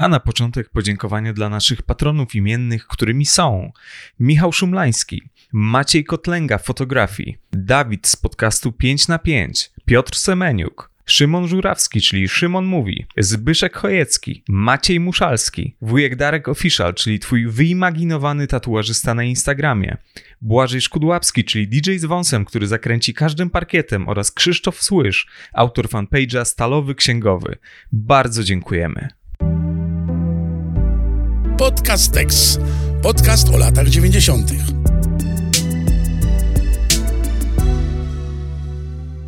A na początek podziękowania dla naszych patronów imiennych, którymi są Michał Szumlański, Maciej Kotlęga fotografii, Dawid z podcastu 5 na 5, Piotr Semeniuk, Szymon Żurawski, czyli Szymon Mówi, Zbyszek Chojecki, Maciej Muszalski, Wujek Darek Official, czyli twój wyimaginowany tatuażysta na Instagramie, Błażej Szkudłapski, czyli DJ z wąsem, który zakręci każdym parkietem oraz Krzysztof Słysz, autor fanpage'a Stalowy Księgowy. Bardzo dziękujemy. Podcast Tex. Podcast o latach 90.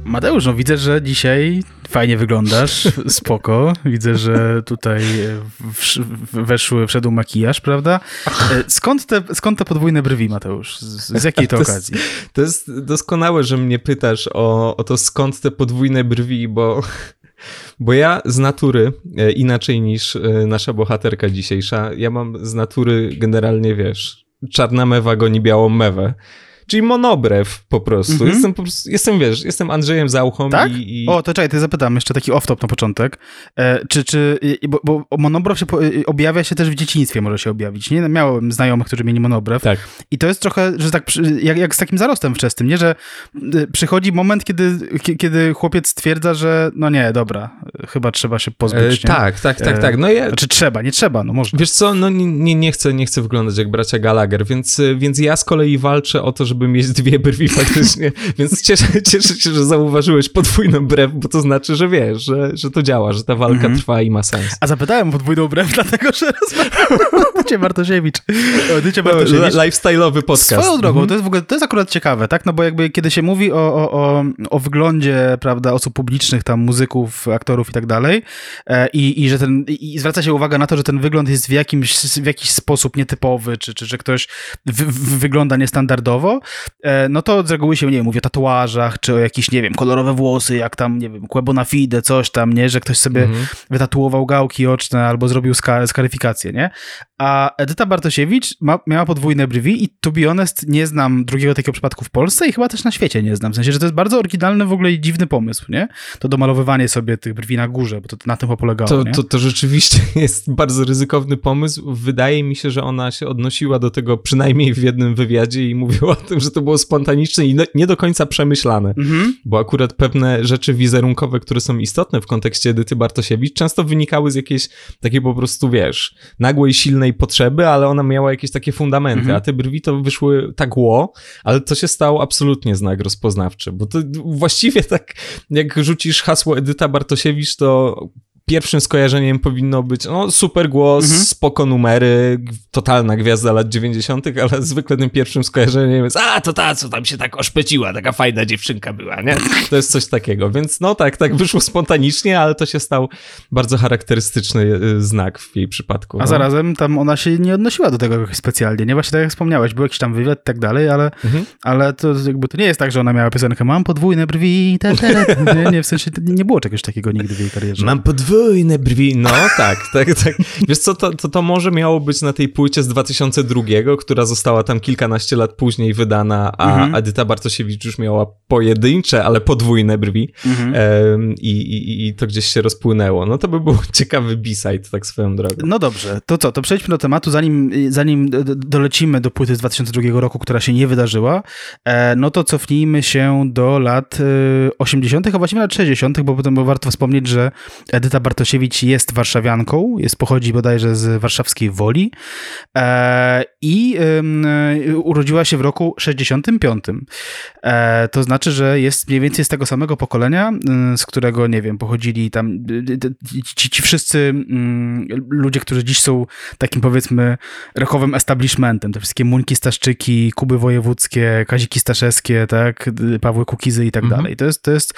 Mateusz, no widzę, że dzisiaj fajnie wyglądasz, spoko. Widzę, że tutaj wsz weszły, wszedł makijaż, prawda? E, skąd te, skąd te podwójne brwi, Mateusz? Z, z jakiej to, to okazji? Jest, to jest doskonałe, że mnie pytasz o, o to, skąd te podwójne brwi, bo bo ja z natury, e, inaczej niż e, nasza bohaterka dzisiejsza, ja mam z natury generalnie, wiesz, czarna mewa goni białą mewę. Czyli monobrew po prostu. Mhm. Jestem po prostu, jestem, wiesz, jestem Andrzejem Zauchą tak? i, i... O, to czekaj, ty zapytam jeszcze taki off-top na początek. E, czy, czy, bo, bo monobrew się po, objawia się też w dzieciństwie, może się objawić, nie? Miałem znajomych, którzy mieli monobrew. Tak. I to jest trochę, że tak, jak, jak z takim zarostem wczesnym, nie? Że e, przychodzi moment, kiedy, kiedy chłopiec stwierdza, że no nie, dobra, chyba trzeba się pozbyć, e, Tak, tak, tak, tak. No ja... Znaczy trzeba, nie trzeba, no może. Wiesz co, no nie, nie, chcę, nie chcę wyglądać jak bracia Gallagher, więc, więc ja z kolei walczę o to, żeby mieć dwie brwi faktycznie, więc cieszę, cieszę się, że zauważyłeś podwójną brew, bo to znaczy, że wiesz, że, że to działa, że ta walka -hmm. trwa i ma sens. A zapytałem o podwójną brew, dlatego, że Dycie Bartosiewicz. Dycie Bartosiewicz. No, lifestyle'owy podcast. Swoją drogą, -hmm. to jest w ogóle, to jest akurat ciekawe, tak? No bo jakby kiedy się mówi o, o, o, o wyglądzie, prawda, osób publicznych, tam muzyków, aktorów i tak dalej e, i, i że ten, i zwraca się uwaga na to, że ten wygląd jest w jakimś, w jakiś sposób nietypowy, czy, czy że ktoś wygląda niestandardowo, no to z reguły się, nie wiem, mówi o tatuażach, czy o jakieś, nie wiem, kolorowe włosy, jak tam, nie wiem, Quebo na fide, coś tam, nie, że ktoś sobie -hmm. wytatuował gałki oczne albo zrobił skar skaryfikację, nie? A Edyta Bartosiewicz ma, miała podwójne brwi i to be honest, nie znam drugiego takiego przypadku w Polsce i chyba też na świecie nie znam. W sensie, że to jest bardzo oryginalny w ogóle i dziwny pomysł, nie? To domalowywanie sobie tych brwi na górze, bo to na tym polegało, to, to, to rzeczywiście jest bardzo ryzykowny pomysł. Wydaje mi się, że ona się odnosiła do tego przynajmniej w jednym wywiadzie i mówiła o tym, że to było spontaniczne i no, nie do końca przemyślane, mhm. bo akurat pewne rzeczy wizerunkowe, które są istotne w kontekście Edyty Bartosiewicz, często wynikały z jakiejś takiej po prostu, wiesz, nagłej, silnej potrzeby, ale ona miała jakieś takie fundamenty, mhm. a te brwi to wyszły tak ło, ale to się stało absolutnie znak rozpoznawczy, bo to właściwie tak, jak rzucisz hasło Edyta Bartosiewicz, to pierwszym skojarzeniem powinno być no, super głos, mhm. spoko numery, totalna gwiazda lat 90., ale zwykle tym pierwszym skojarzeniem jest a, to ta, co tam się tak oszpeciła, taka fajna dziewczynka była, nie? To jest coś takiego, więc no tak, tak wyszło spontanicznie, ale to się stał bardzo charakterystyczny y, znak w jej przypadku. A no. zarazem tam ona się nie odnosiła do tego jakoś specjalnie, nie? Właśnie tak jak wspomniałeś, był jakiś tam wywiad i tak dalej, ale, mhm. ale to jakby to nie jest tak, że ona miała piosenkę mam podwójne brwi, te, te, te. Nie, nie, w sensie nie było czegoś takiego nigdy w jej karierze. Mam podwójne podwójne brwi. No tak, tak, tak. Wiesz co, to, to, to może miało być na tej płycie z 2002, która została tam kilkanaście lat później wydana, a mhm. Edyta Bartosiewicz już miała pojedyncze, ale podwójne brwi mhm. um, i, i, i to gdzieś się rozpłynęło. No to by był ciekawy b-side, tak swoją drogą. No dobrze, to co, to przejdźmy do tematu, zanim, zanim dolecimy do płyty z 2002 roku, która się nie wydarzyła, e, no to cofnijmy się do lat 80., a właściwie lat 60., bo potem warto wspomnieć, że Edyta Bartosiewicz jest warszawianką, jest, pochodzi bodajże z warszawskiej Woli e, i e, urodziła się w roku 65. E, to znaczy, że jest mniej więcej z tego samego pokolenia, z którego, nie wiem, pochodzili tam ci, ci wszyscy ludzie, którzy dziś są takim, powiedzmy, rockowym establishmentem. Te wszystkie Muńki Staszczyki, Kuby Wojewódzkie, Kaziki Staszewskie, tak, Pawły Kukizy i tak mhm. dalej. To jest, to jest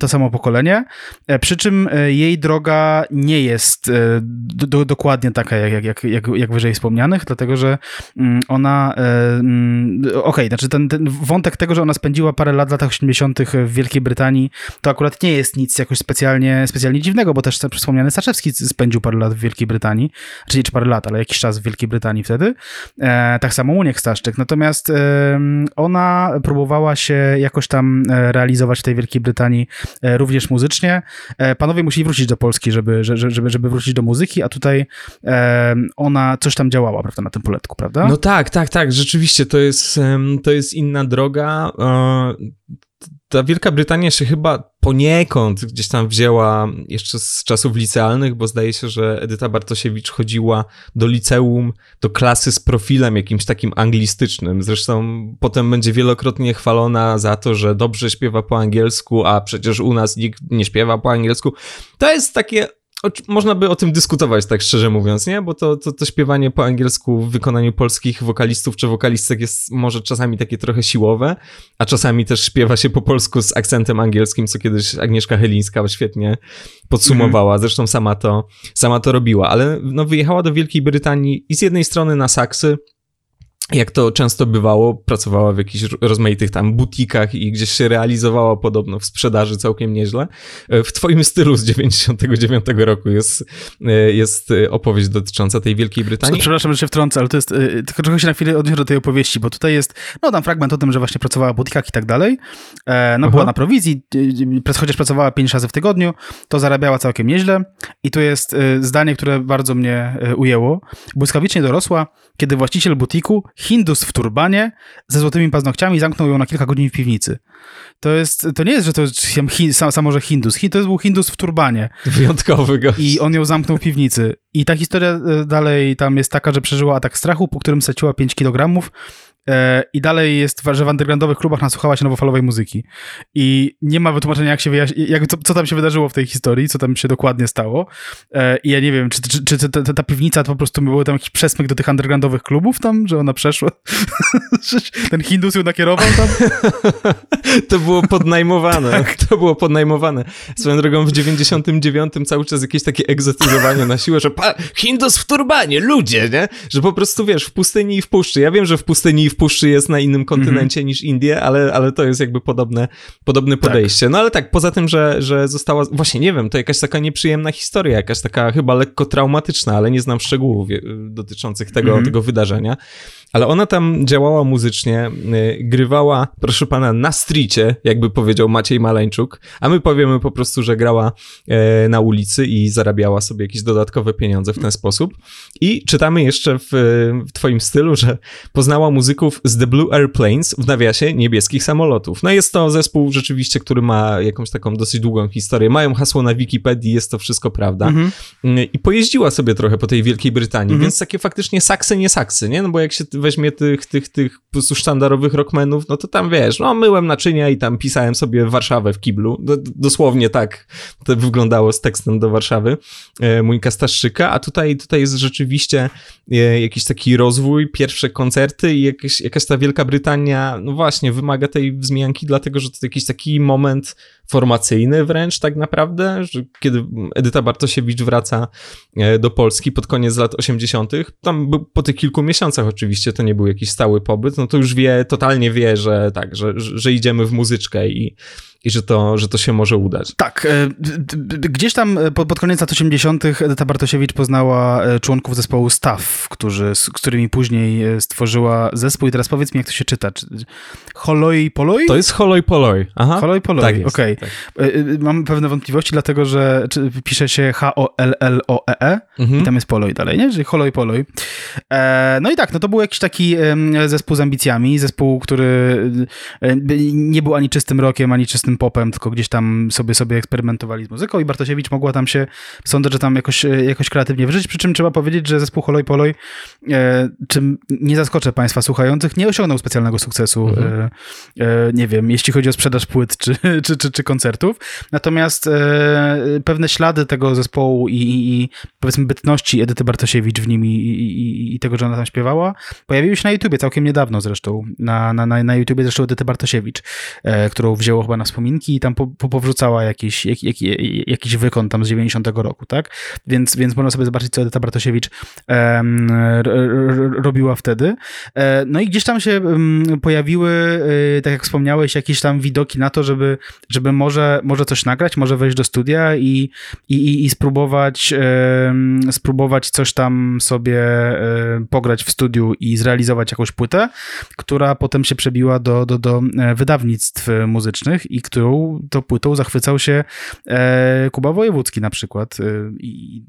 to samo pokolenie. E, przy czym jej droga nie jest do, dokładnie taka, jak, jak, jak, jak wyżej wspomnianych, dlatego że mm, ona, mm, okej, okay, znaczy ten, ten wątek tego, że ona spędziła parę lat w latach 80. w Wielkiej Brytanii, to akurat nie jest nic jakoś specjalnie, specjalnie dziwnego, bo też wspomniany Staszewski spędził parę lat w Wielkiej Brytanii, czyli nie czy parę lat, ale jakiś czas w Wielkiej Brytanii wtedy. E, tak samo Uniek Staszczyk. Natomiast e, ona próbowała się jakoś tam e, realizować w tej Wielkiej Brytanii e, również muzycznie. E, panowie musieli wrócić do Polski, żeby, żeby, żeby wrócić do muzyki, a tutaj e, ona coś tam działała, prawda, na tym poletku, prawda? No tak, tak, tak, rzeczywiście to jest, to jest inna droga ta Wielka Brytania się chyba poniekąd gdzieś tam wzięła jeszcze z czasów licealnych, bo zdaje się, że Edyta Bartosiewicz chodziła do liceum, do klasy z profilem jakimś takim anglistycznym. Zresztą potem będzie wielokrotnie chwalona za to, że dobrze śpiewa po angielsku, a przecież u nas nikt nie śpiewa po angielsku. To jest takie można by o tym dyskutować, tak szczerze mówiąc, nie? Bo to, to, to śpiewanie po angielsku w wykonaniu polskich wokalistów czy wokalistek jest może czasami takie trochę siłowe, a czasami też śpiewa się po polsku z akcentem angielskim, co kiedyś Agnieszka Helińska świetnie podsumowała. Mhm. Zresztą sama to, sama to robiła, ale no, wyjechała do Wielkiej Brytanii i z jednej strony na saksy, jak to często bywało, pracowała w jakichś rozmaitych tam butikach i gdzieś się realizowała podobno w sprzedaży całkiem nieźle. E, w twoim stylu z 99 roku jest, e, jest opowieść dotycząca tej Wielkiej Brytanii. Przepraszam, że się wtrącę, ale to jest, e, tylko trochę się na chwilę odniosę do tej opowieści, bo tutaj jest, no tam fragment o tym, że właśnie pracowała w butikach i tak dalej, no Aha. była na prowizji, chociaż pracowała 5 razy w tygodniu, to zarabiała całkiem nieźle i tu jest zdanie, które bardzo mnie ujęło. Błyskawicznie dorosła, kiedy właściciel butiku Hindus w turbanie ze złotymi paznokciami zamknął ją na kilka godzin w piwnicy. To jest, to nie jest, że to jest samo, że Hindus. To był Hindus w turbanie. Wyjątkowy gość. I on ją zamknął w piwnicy. I ta historia e, dalej tam jest taka, że przeżyła atak strachu, po którym straciła 5 kg I dalej jest, że w undergroundowych klubach nasłuchała się nowofalowej muzyki. I nie ma wytłumaczenia, jak się wyjaśni, jak, co, co, tam się wydarzyło w tej historii, co tam się dokładnie stało. E, I ja nie wiem, czy, czy, czy ta, ta, piwnica to po prostu był tam jakiś przesmyk do tych undergroundowych klubów tam, że ona przeszła. Ten Hindus ją nakierował tam. to było podnajmowane. Tak. To było podnajmowane. Swoją drogą w 99 cały czas jakieś takie egzotyzowanie na siłę, że pa, Hindus w turbanie, ludzie, nie? Że po prostu, wiesz, w pustyni i w puszczy. Ja wiem, że w pustyni i w puszczy jest na innym kontynencie -hmm. niż Indie, ale, ale to jest jakby podobne, podobne tak. podejście. Tak. No ale tak, poza tym, że, że została, właśnie nie wiem, to jakaś taka nieprzyjemna historia, jakaś taka chyba lekko traumatyczna, ale nie znam szczegółów dotyczących tego, -hmm. tego wydarzenia. Ale ona tam działała muzycznie, y, grywała, proszę pana, na stricie, jakby powiedział Maciej Maleńczuk, a my powiemy po prostu, że grała e, na ulicy i zarabiała sobie jakieś dodatkowe pieniądze w ten sposób. I czytamy jeszcze w, w twoim stylu, że poznała muzyków z The Blue Airplanes w nawiasie niebieskich samolotów. No jest to zespół rzeczywiście, który ma jakąś taką dosyć długą historię. Mają hasło na Wikipedii, jest to wszystko prawda. Mhm. I pojeździła sobie trochę po tej Wielkiej Brytanii, mhm. więc takie faktycznie saksy, nie saksy, nie? No bo jak się weźmie tych, tych, tych po prostu sztandarowych rockmenów, no to tam wiesz, no myłem naczynia i tam pisałem sobie Warszawę w kiblu. dosłownie tak to wyglądało z tekstem do Warszawy e, Mójka Staszczyka, a tutaj, tutaj jest rzeczywiście e, jakiś taki rozwój, pierwsze koncerty i jakieś, jakaś ta Wielka Brytania, no właśnie, wymaga tej wzmianki, dlatego, że to jakiś taki moment formacyjny wręcz tak naprawdę, że kiedy Edyta Bartosiewicz wraca e, do Polski pod koniec lat 80., tam po tych kilku miesiącach oczywiście to nie był jakiś stały pobyt, no to już wie, totalnie wie, że tak, że, że idziemy w muzyczkę i i że to, że to się może udać. Tak. E, gdzieś tam e, pod koniec lat 80. Edyta Bartosiewicz poznała e, członków zespołu Staff, którzy, z którymi później stworzyła zespół. I teraz powiedz mi, jak to się czyta. Holoi Poloi? To jest Holoi Poloi. Aha. Holoi Poloi, tak okej. Okay. Tak. Mam pewne wątpliwości, dlatego że pisze się H-O-L-L-O-E-E -E, mhm. i tam jest Poloi dalej, nie? Czyli Holoi Poloi. No i tak, no to był jakiś taki zespół z ambicjami, zespół, który nie był ani czystym rokiem, ani czystym popem, tylko gdzieś tam sobie sobie eksperymentowali z muzyką i Bartosiewicz mogła tam się, sądzę, że tam jakoś, jakoś kreatywnie wyżyć, przy czym trzeba powiedzieć, że zespół Holoj Poloj, e, czym nie zaskoczę państwa słuchających, nie osiągnął specjalnego sukcesu, mhm. e, e, nie wiem, jeśli chodzi o sprzedaż płyt czy, czy, czy, czy koncertów, natomiast e, pewne ślady tego zespołu i, i, i, powiedzmy bytności Edyty Bartosiewicz w nim i, i, i, tego, że ona tam śpiewała, pojawiły się na YouTubie całkiem niedawno zresztą, na, na, na, na YouTubie zresztą Edyty Bartosiewicz, e, którą wzięło chyba na kominki i tam po, po, powrzucała jakiś, jak, jak, jakiś wykon tam z 90 roku, tak? Więc, więc można sobie zobaczyć, co Edyta Bartosiewicz um, robiła wtedy. E, no i gdzieś tam się pojawiły, e, tak jak wspomniałeś, jakieś tam widoki na to, żeby, żeby może, może coś nagrać, może wejść do studia i, i, i spróbować, spróbować coś tam sobie pograć w studiu i zrealizować jakąś płytę, która potem się przebiła do, do, do e, wydawnictw muzycznych i którą to płytą zachwycał się e, Kuba Wojewódzki na przykład. E, I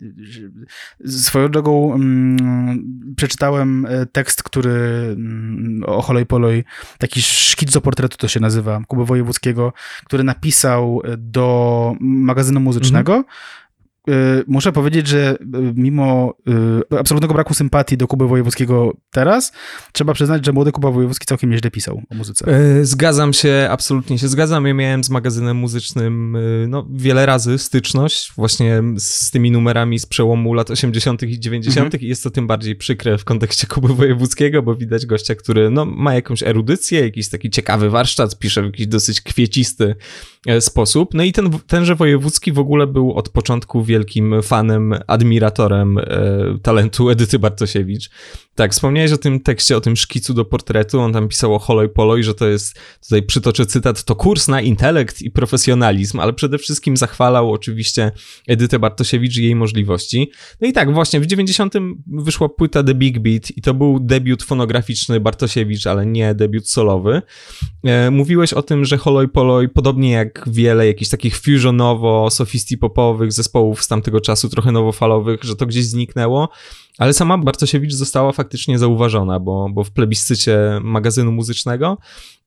swoją drogą mm, przeczytałem tekst, który mm, o Holoj Poloj, taki szkic do portretu to się nazywa, Kuba Wojewódzkiego, który napisał do magazynu muzycznego, mhm muszę powiedzieć, że y, mimo y, absolutnego braku sympatii do Kuby Wojewódzkiego teraz, trzeba przyznać, że młody Kuba Wojewódzki całkiem nieźle pisał o muzyce. Zgadzam się, absolutnie się zgadzam. Ja miałem z magazynem muzycznym no, wiele razy styczność właśnie z tymi numerami z przełomu lat 80. i 90. Mhm. i jest to tym bardziej przykre w kontekście Kuby Wojewódzkiego, bo widać gościa, który no, ma jakąś erudycję, jakiś taki ciekawy warsztat, pisze w jakiś dosyć kwiecisty e, sposób. No i ten, tenże Wojewódzki w ogóle był od początku wielkim fanem, admiratorem e, talentu Edyty Bartosiewicz. Tak, wspomniałeś o tym tekście, o tym szkicu do portretu, on tam pisał o Holoj Poloj, że to jest, tutaj przytoczę cytat, to kurs na intelekt i profesjonalizm, ale przede wszystkim zachwalał oczywiście Edytę Bartosiewicz i jej możliwości. No i tak, właśnie w 90 wyszła płyta The Big Beat i to był debiut fonograficzny Bartosiewicz, ale nie debiut solowy. E, mówiłeś o tym, że Holoj Poloj, podobnie jak wiele jakichś takich fusionowo, sofisti-popowych zespołów z tamtego czasu, trochę nowofalowych, że to gdzieś zniknęło. Ale sama Bartosiewicz została faktycznie zauważona, bo, bo w plebiscycie magazynu muzycznego,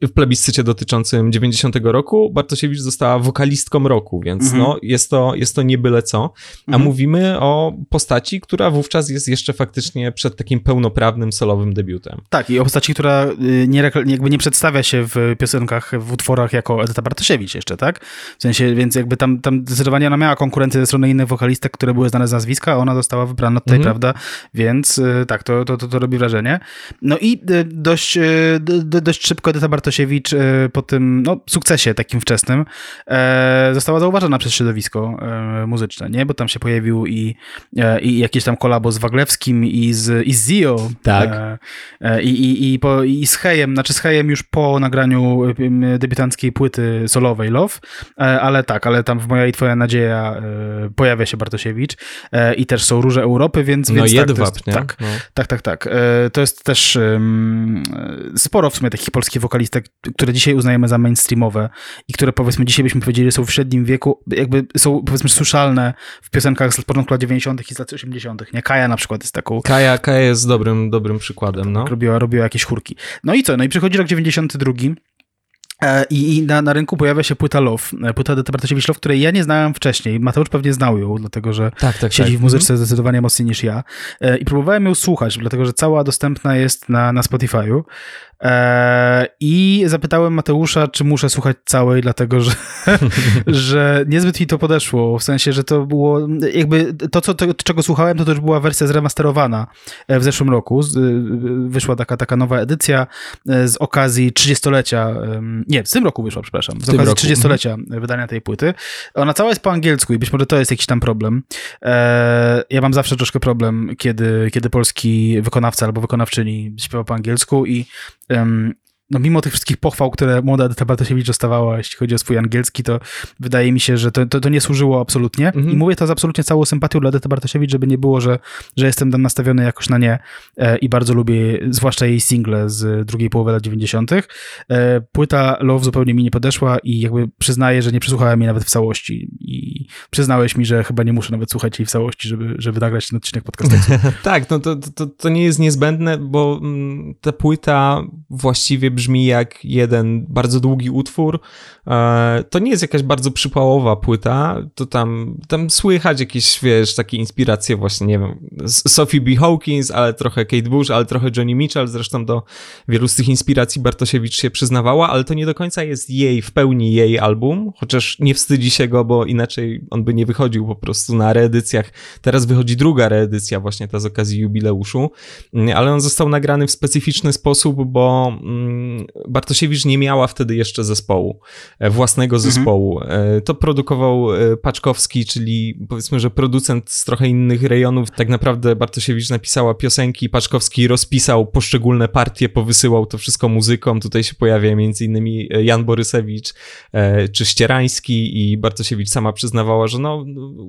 w plebiscycie dotyczącym 90 roku, Bartosiewicz została wokalistką roku, więc mhm. no, jest, to, jest to nie byle co. A mhm. mówimy o postaci, która wówczas jest jeszcze faktycznie przed takim pełnoprawnym solowym debiutem. Tak, i o postaci, która y, nie, jakby nie przedstawia się w piosenkach, w utworach jako Edyta Bartosiewicz jeszcze, tak? W sensie, więc jakby tam, tam zdecydowanie ona miała konkurencję ze strony innych wokalistek, które były znane z nazwiska, a ona została wybrana tutaj, mhm. prawda, więc y, tak, to, to, to, to, robi wrażenie. No i y, dość, y, dość szybko Edyta Bartosiewicz po tym no, sukcesie takim wczesnym e, została zauważona przez środowisko e, muzyczne, nie? Bo tam się pojawił i, e, i jakieś tam kolabo z Waglewskim i z, i z Zio. Tak. I, i, i, po, I z Hejem, znaczy z Hejem już po nagraniu debiutanckiej płyty solowej Love, ale tak, ale tam w Moja i Twoja Nadzieja pojawia się Bartosiewicz i też są Róże Europy, więc, no więc tak, jedwab, jest, nie? Tak, no. tak, tak, tak. E, to jest też um, sporo w sumie takich polskich wokalistek, które dzisiaj uznajemy za mainstreamowe i które powiedzmy dzisiaj byśmy powiedzieli są w średnim wieku, jakby są powiedzmy słyszalne w piosenkach z początku lat 90. i z lat 80. Nie? Kaja na przykład jest taką... Kaja, Kaja jest dobrym, dobrym przykładem, no. Robiła, robiła jakieś chórki. No i co? No i przychodzi rok 92 E, I, na, na, rynku pojawia się płyta Love, e, płyta Edyty Bartosiewicz Love, której ja nie znałem wcześniej. Mateusz pewnie znał ją, dlatego że tak, tak, siedzi tak. w muzyce mhm. zdecydowanie mocniej niż ja. E, I próbowałem ją słuchać, dlatego że cała dostępna jest na, na Spotify'u. E, I zapytałem Mateusza, czy muszę słuchać całej, dlatego że, że niezbyt mi to podeszło. W sensie, że to było jakby to, co, to, czego słuchałem, to też była wersja zremasterowana e, w zeszłym roku. E, wyszła taka, taka nowa edycja z okazji 30-lecia. Nie, w tym roku wyszła, przepraszam. Z okazji 30-lecia mhm. wydania tej płyty. Ona cała jest po angielsku i być może to jest jakiś tam problem. Ja mam zawsze troszkę problem, kiedy, kiedy polski wykonawca albo wykonawczyni śpiewa po angielsku i um, no mimo tych wszystkich pochwał, które młoda Edyta Bartosiewicz dostawała, jeśli chodzi o swój angielski, to wydaje mi się, że to, to, to nie służyło absolutnie. Mhm. I mówię to z absolutnie całą sympatią dla Edyty Bartosiewicz, żeby nie było, że, że jestem tam nastawiony jakoś na nie e, i bardzo lubię, zwłaszcza jej single z drugiej połowy lat 90. E, płyta Love zupełnie mi nie podeszła i jakby przyznaję, że nie przesłuchałem jej nawet w całości i przyznałeś mi, że chyba nie muszę nawet słuchać jej w całości, żeby, żeby nagrać ten odcinek podcastu. tak, no to, to, to nie jest niezbędne, bo mm, ta płyta właściwie brzmi jak jeden bardzo długi utwór. E, to nie jest jakaś bardzo przypałowa płyta, to tam, tam słychać jakieś, wiesz, takie inspiracje właśnie, nie wiem, Sophie B. Hawkins, ale trochę Kate Bush, ale trochę Johnny Mitchell, zresztą do wielu z tych inspiracji Bartosiewicz się przyznawała, ale to nie do końca jest jej, w pełni jej album, chociaż nie wstydzi się go, bo inaczej on by nie wychodził po prostu na reedycjach. Teraz wychodzi druga reedycja właśnie ta z okazji jubileuszu, ale on został nagrany w specyficzny sposób, bo mm, Bartosiewicz nie miała wtedy jeszcze zespołu, e, własnego mhm. zespołu. Mhm. To produkował Paczkowski, czyli powiedzmy, że producent z trochę innych rejonów. Tak naprawdę Bartosiewicz napisała piosenki, Paczkowski rozpisał poszczególne partie, powysyłał to wszystko muzykom. Tutaj się pojawia między innymi Jan Borysewicz czy Ścierański i Bartosiewicz sama przyznawała, że no,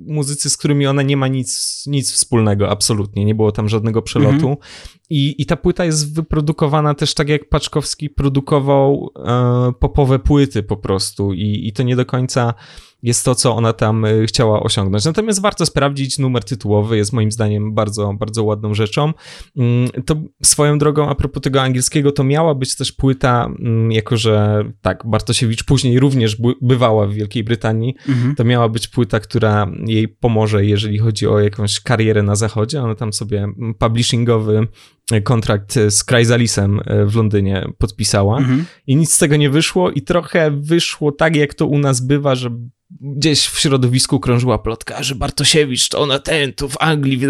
muzycy, z którymi ona nie ma nic, nic wspólnego, absolutnie. Nie było tam żadnego przelotu. Mhm. I, I ta płyta jest wyprodukowana też tak, jak Paczkowski produkował e, popowe płyty po prostu. I, I to nie do końca jest to, co ona tam y, chciała osiągnąć. Natomiast warto sprawdzić, numer tytułowy jest moim zdaniem bardzo, bardzo ładną rzeczą. Mm, to swoją drogą, a propos tego angielskiego, to miała być też płyta, mm, jako że tak, Bartosiewicz później również bywała w Wielkiej Brytanii, mhm. to miała być płyta, która jej pomoże, jeżeli chodzi o jakąś karierę na zachodzie. Ona tam sobie mm, publishingowy kontrakt z Chrysalisem e, w Londynie podpisała mhm. i nic z tego nie wyszło i trochę wyszło tak, jak to u nas bywa, że gdzieś w środowisku krążyła plotka, że Bartosiewicz to ona ten, tu w Anglii,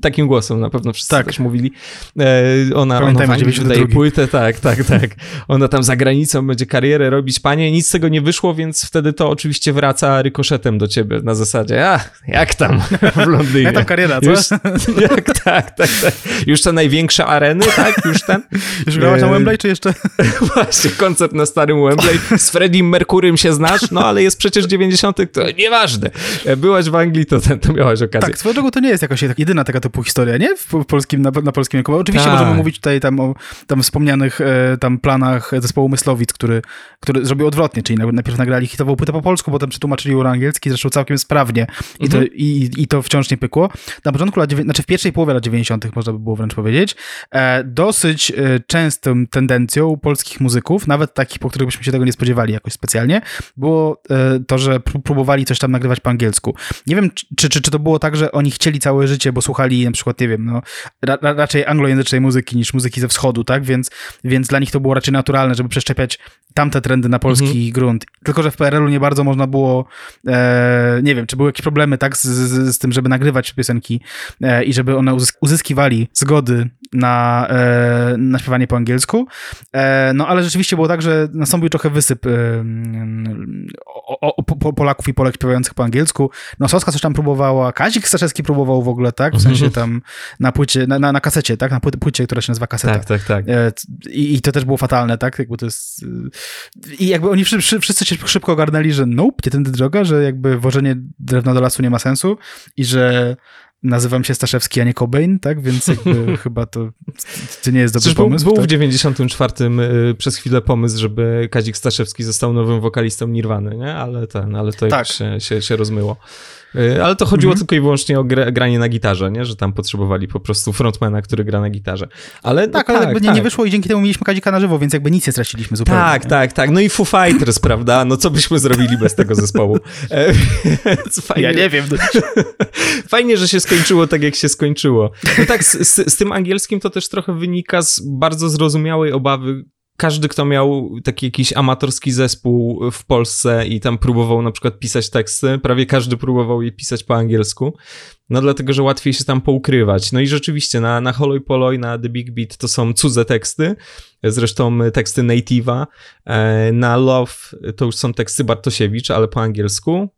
takim głosem na pewno wszyscy tak. też mówili. E, ona, ona w wydaje płytę, tak, tak, tak. Ona tam za granicą będzie karierę robić, panie, nic z tego nie wyszło, więc wtedy to oczywiście wraca rykoszetem do ciebie na zasadzie, a, jak tam w Londynie? jak tam kariera, co? Już, jak, tak, tak, tak. Już te największe areny, tak? Już ten? Już grałaś na e, Wembley, czy jeszcze? Właśnie, koncert na starym Wembley. Z Freddie Mercurym się znasz, no ale jest przecież 90 90., to nieważne. Byłaś w Anglii, to, to miałaś okazję. Tak, swoją drogą to nie jest jakoś tak jedyna taka typu historia, nie? W polskim, na, na polskim rynku. Oczywiście tak. możemy mówić tutaj tam o tam wspomnianych e, tam planach zespołu Myslowic, który, który zrobił odwrotnie, czyli najpierw nagrali hitową płytę po polsku, potem przetłumaczyli ją na angielski, zresztą całkiem sprawnie i, mhm. to, i, i to wciąż nie pykło. Na początku lat, znaczy w pierwszej połowie lat 90., można by było wręcz powiedzieć, e, dosyć e, częstą tendencją polskich muzyków, nawet takich, po których byśmy się tego nie spodziewali jakoś specjalnie, było to, że próbowali coś tam nagrywać po angielsku. Nie wiem, czy, czy, czy to było tak, że oni chcieli całe życie, bo słuchali na przykład, nie wiem, no, ra, raczej anglojęzycznej muzyki niż muzyki ze wschodu, tak? Więc, więc dla nich to było raczej naturalne, żeby przeszczepiać tamte trendy na polski mhm. grunt. Tylko, że w PRL-u nie bardzo można było, e, nie wiem, czy były jakieś problemy, tak, z, z, z tym, żeby nagrywać piosenki e, i żeby one uzyskiwali zgody na, e, na śpiewanie po angielsku. E, no, ale rzeczywiście było tak, że nastąpił trochę wysyp e, Polaków i Polek śpiewających po angielsku. Nosowska coś tam próbowała, Kazik Staszewski próbował w ogóle, tak? W sensie tam na płycie, na, na, na kasecie, tak? Na płycie, która się nazywa kaseta. Tak, tak, tak. I, I, to też było fatalne, tak? Jakby to jest... I jakby oni wszyscy, wszyscy się szybko ogarnęli, że nope, nie tędy droga, że jakby wożenie drewna do lasu nie ma sensu i że nazywam się Staszewski, a nie Cobain, tak? Więc jakby chyba to, to nie jest dobry Przecież pomysł. Był, był tak? w 94 y, przez chwilę pomysł, żeby Kazik Staszewski został nowym wokalistą Nirwany, nie? Ale ten, ale to tak. się, się, się rozmyło. Y, ale to chodziło mhm. tylko i wyłącznie o granie na gitarze, nie? Że tam potrzebowali po prostu frontmana, który gra na gitarze. Ale, tak, no, ale tak, tak. Nie, wyszło i dzięki temu mieliśmy Kadzika na żywo, więc jakby nic nie straciliśmy zupełnie. Tak, nie? tak, tak. No i Foo Fighters, prawda? No co byśmy zrobili bez tego zespołu? E, fajnie, ja nie wiem. Fajnie, że się skończyło tak, jak się skończyło. No tak, z, z, z tym angielskim to też trochę wynika z bardzo zrozumiałej obawy każdy, kto miał taki jakiś amatorski zespół w Polsce i tam próbował na przykład pisać teksty, prawie każdy próbował je pisać po angielsku, no dlatego, że łatwiej się tam poukrywać. No i rzeczywiście na, na Holoj Poloj, na The Big Beat to są cudze teksty, zresztą teksty native'a, e, na Love to już są teksty Bartosiewicz, ale po angielsku.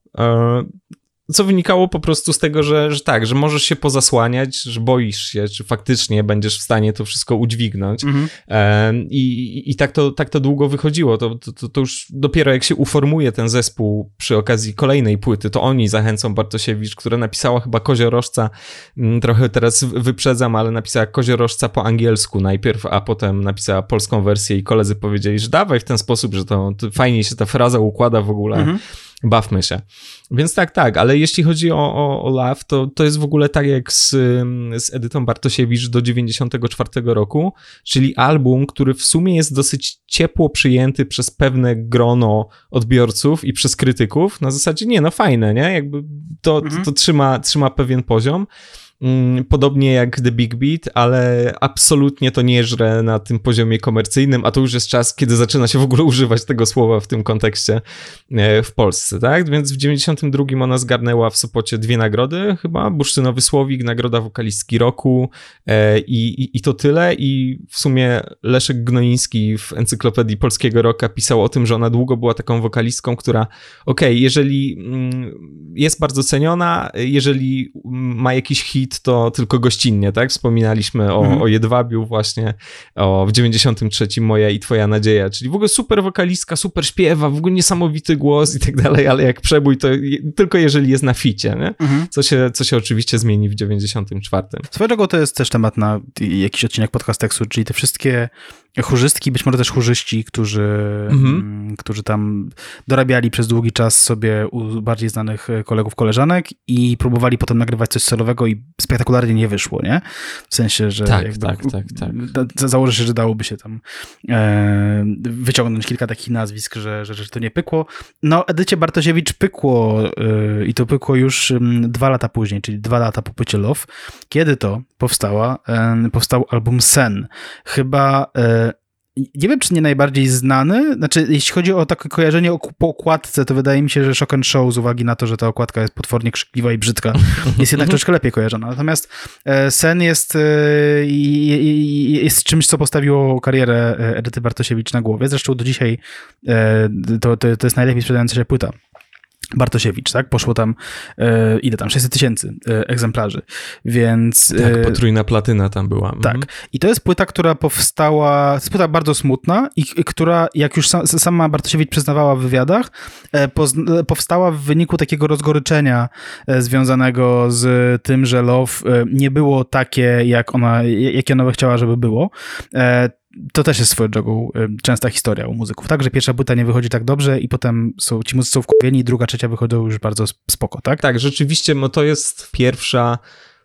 E, co wynikało po prostu z tego, że, że tak, że możesz się pozasłaniać, że boisz się, czy faktycznie będziesz w stanie to wszystko udźwignąć. Mhm. i, I tak to, tak to długo wychodziło. To, to, to już dopiero jak się uformuje ten zespół przy okazji kolejnej płyty, to oni zachęcą Bartosiewicz, która napisała chyba Koziorożca, mm, trochę teraz wyprzedzam, ale napisała Koziorożca po angielsku najpierw, a potem napisała polską wersję i koledzy powiedzieli, że dawaj w ten sposób, że to, to fajnie się ta fraza układa w ogóle. Mhm bawmy się. Więc tak, tak, ale jeśli chodzi o, o, o Love, to, to jest w ogóle tak jak z, z Edytą Bartosiewicz do 94 roku, czyli album, który w sumie jest dosyć ciepło przyjęty przez pewne grono odbiorców i przez krytyków, na zasadzie nie, no fajne, nie? Jakby to, mhm. to, to trzyma, trzyma pewien poziom. Mm, podobnie jak The Big Beat, ale absolutnie to nie żre na tym poziomie komercyjnym, a to już jest czas, kiedy zaczyna się w ogóle używać tego słowa w tym kontekście e, w Polsce, tak? Więc w 92 ona zgarnęła w Sopocie dwie nagrody chyba, Bursztynowy Słowik, nagroda wokalistki roku e, i, i, i to tyle i w sumie Leszek Gnoiński w Encyklopedii Polskiego Roka pisał o tym, że ona długo była taką wokalistką, która okej, okay, jeżeli mm, jest bardzo ceniona, jeżeli ma jakiś hit, to tylko gościnnie, tak? Wspominaliśmy o, mhm. o Jedwabiu właśnie, o w 93 Moja i Twoja Nadzieja, czyli w ogóle super wokalistka, super śpiewa, w ogóle niesamowity głos i tak dalej, ale jak przebój, to tylko jeżeli jest na ficie, nie? Mhm. Co, się, co się oczywiście zmieni w 94. Swoją drogą to jest też temat na jakiś odcinek podcasteksu, czyli te wszystkie chórzystki, być może też chórzyści, którzy, mhm. Mm, którzy tam dorabiali przez długi czas sobie u bardziej znanych kolegów, koleżanek i próbowali potem nagrywać coś celowego i spektakularnie nie wyszło, nie? W sensie, że tak, tak, tak, tak. założę się, że dałoby się tam e, wyciągnąć kilka takich nazwisk, że, że, że to nie pykło. No, Edycie Bartosiewicz pykło e, i to pykło już m, dwa lata później, czyli dwa lata po płycie Love. Kiedy to powstała? E, powstał album Sen. Chyba e, nie wiem, czy nie najbardziej znany. Znaczy, jeśli chodzi o takie kojarzenie o, po okładce, to wydaje mi się, że Shock and Show z uwagi na to, że ta okładka jest potwornie krzykliwa i brzydka, jest jednak troszkę lepiej kojarzona. Natomiast e, Sen jest, e, jest czymś, co postawiło karierę e, Edyty Bartosiewicz na głowie. Zresztą do dzisiaj to, to, to jest najlepiej sprzedająca się płyta Bartosiewicz, tak? Poszło tam, e, ile tam, 600 tysięcy e, egzemplarzy, więc... E, tak, potrójna platyna tam była. Mhm. Tak. I to jest płyta, która powstała, to jest płyta bardzo smutna i, i która, jak już sa, sama Bartosiewicz przyznawała w wywiadach, e, poz, powstała w wyniku takiego rozgoryczenia e, związanego z tym, że Love e, nie było takie, jak ona, jakie ona by chciała, żeby było to też jest swoją drogą częsta historia u muzyków, tak? Że pierwsza płyta nie wychodzi tak dobrze i potem są, ci muzycy są wkupieni, druga, trzecia wychodzą już bardzo spoko, tak? Tak, rzeczywiście, no to jest pierwsza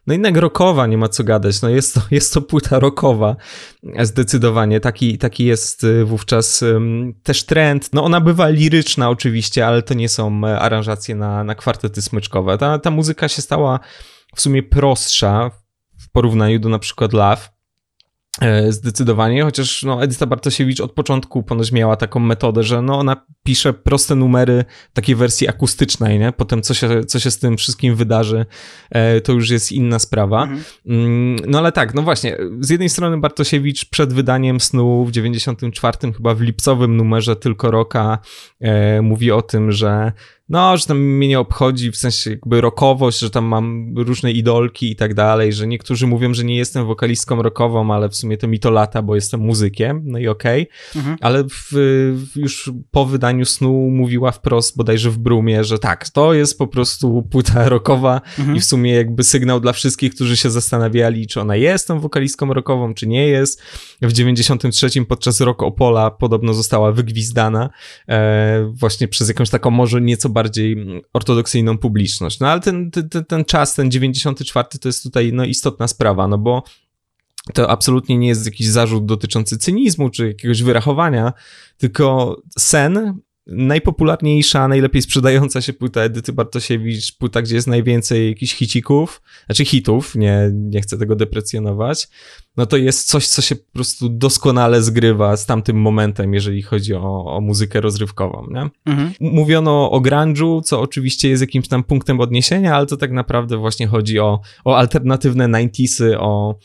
no jednak rockowa, nie ma co gadać. No jest, to, jest to płyta rockowa, zdecydowanie. Taki, taki jest y, wówczas też trend. No ona bywa liryczna oczywiście, ale to nie są e, aranżacje na, na kwartety smyczkowe. Ta, ta muzyka się stała w sumie prostsza w porównaniu do na przykład Love zdecydowanie, chociaż no, Edyta Bartosiewicz od początku ponoć miała taką metodę, że no, ona pisze proste numery w takiej wersji akustycznej, nie? Potem co się, co się z tym wszystkim wydarzy, e, to już jest inna sprawa. Mhm. Mm, no ale tak, no właśnie, z jednej strony Bartosiewicz przed wydaniem Snu w 94 chyba w lipcowym numerze Tylko Roka e, mówi o tym, że no, że tam mnie nie obchodzi w sensie jakby rockowość, że tam mam różne idolki i tak dalej, że niektórzy mówią, że nie jestem wokalistką rockową, ale w sumie to mi to lata, bo jestem muzykiem, no i okej, okay. mhm. ale w, już po wydaniu snu mówiła wprost bodajże w Brumie, że tak, to jest po prostu płyta rockowa mhm. i w sumie jakby sygnał dla wszystkich, którzy się zastanawiali, czy ona jest tą wokalistką rockową, czy nie jest. W 93 podczas Rock Opola podobno została wygwizdana e, właśnie przez jakąś taką może nieco bardziej ortodoksyjną publiczność. No ale ten, ten, ten czas, ten 94 to jest tutaj no, istotna sprawa, no bo to absolutnie nie jest jakiś zarzut dotyczący cynizmu czy jakiegoś wyrachowania, tylko sen najpopularniejsza, najlepiej sprzedająca się płyta Edyty Bartosiewicz, płyta, gdzie jest najwięcej jakichś hicików, znaczy hitów, nie, nie chcę tego deprecjonować, no to jest coś, co się po prostu doskonale zgrywa z tamtym momentem, jeżeli chodzi o, o muzykę rozrywkową, nie? Mhm. Mówiono o grunge'u, co oczywiście jest jakimś tam punktem odniesienia, ale to tak naprawdę właśnie chodzi o, o alternatywne 90sy, o,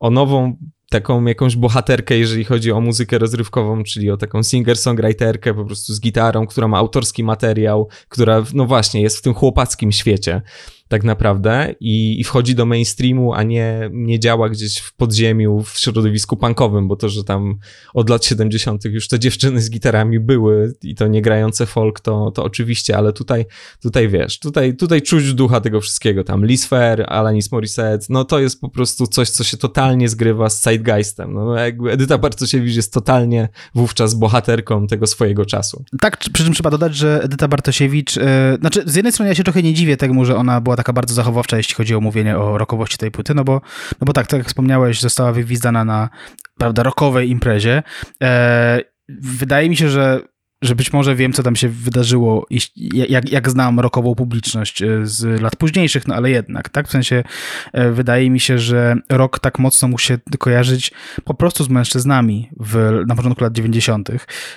o nową taką jakąś bohaterkę, jeżeli chodzi o muzykę rozrywkową, czyli o taką singer-songwriterkę po prostu z gitarą, która ma autorski materiał, która, no właśnie, jest w tym chłopackim świecie tak naprawdę i, i, wchodzi do mainstreamu, a nie, nie działa gdzieś w podziemiu, w środowisku punkowym, bo to, że tam od lat 70. już te dziewczyny z gitarami były i to nie grające folk, to, to oczywiście, ale tutaj, tutaj wiesz, tutaj, tutaj czuć ducha tego wszystkiego, tam Fair, Alanis Morissette, no to jest po prostu coś, co się totalnie zgrywa z zeitgeistem, no jakby Edyta Bartosiewicz jest totalnie wówczas bohaterką tego swojego czasu. Tak, przy czym trzeba dodać, że Edyta Bartosiewicz, yy, znaczy z jednej strony ja się trochę nie dziwię temu, że ona była taka bardzo zachowawcza, jeśli chodzi o mówienie o rokowości tej płyty, no bo, no bo tak, tak jak wspomniałeś, została wygwizdana na, prawda, rokowej imprezie. E, wydaje mi się, że że być może wiem, co tam się wydarzyło, jak, jak znam rokową publiczność e, z lat późniejszych, no ale jednak, tak? W sensie e, wydaje mi się, że rok tak mocno musi się kojarzyć po prostu z mężczyznami w, na początku lat 90.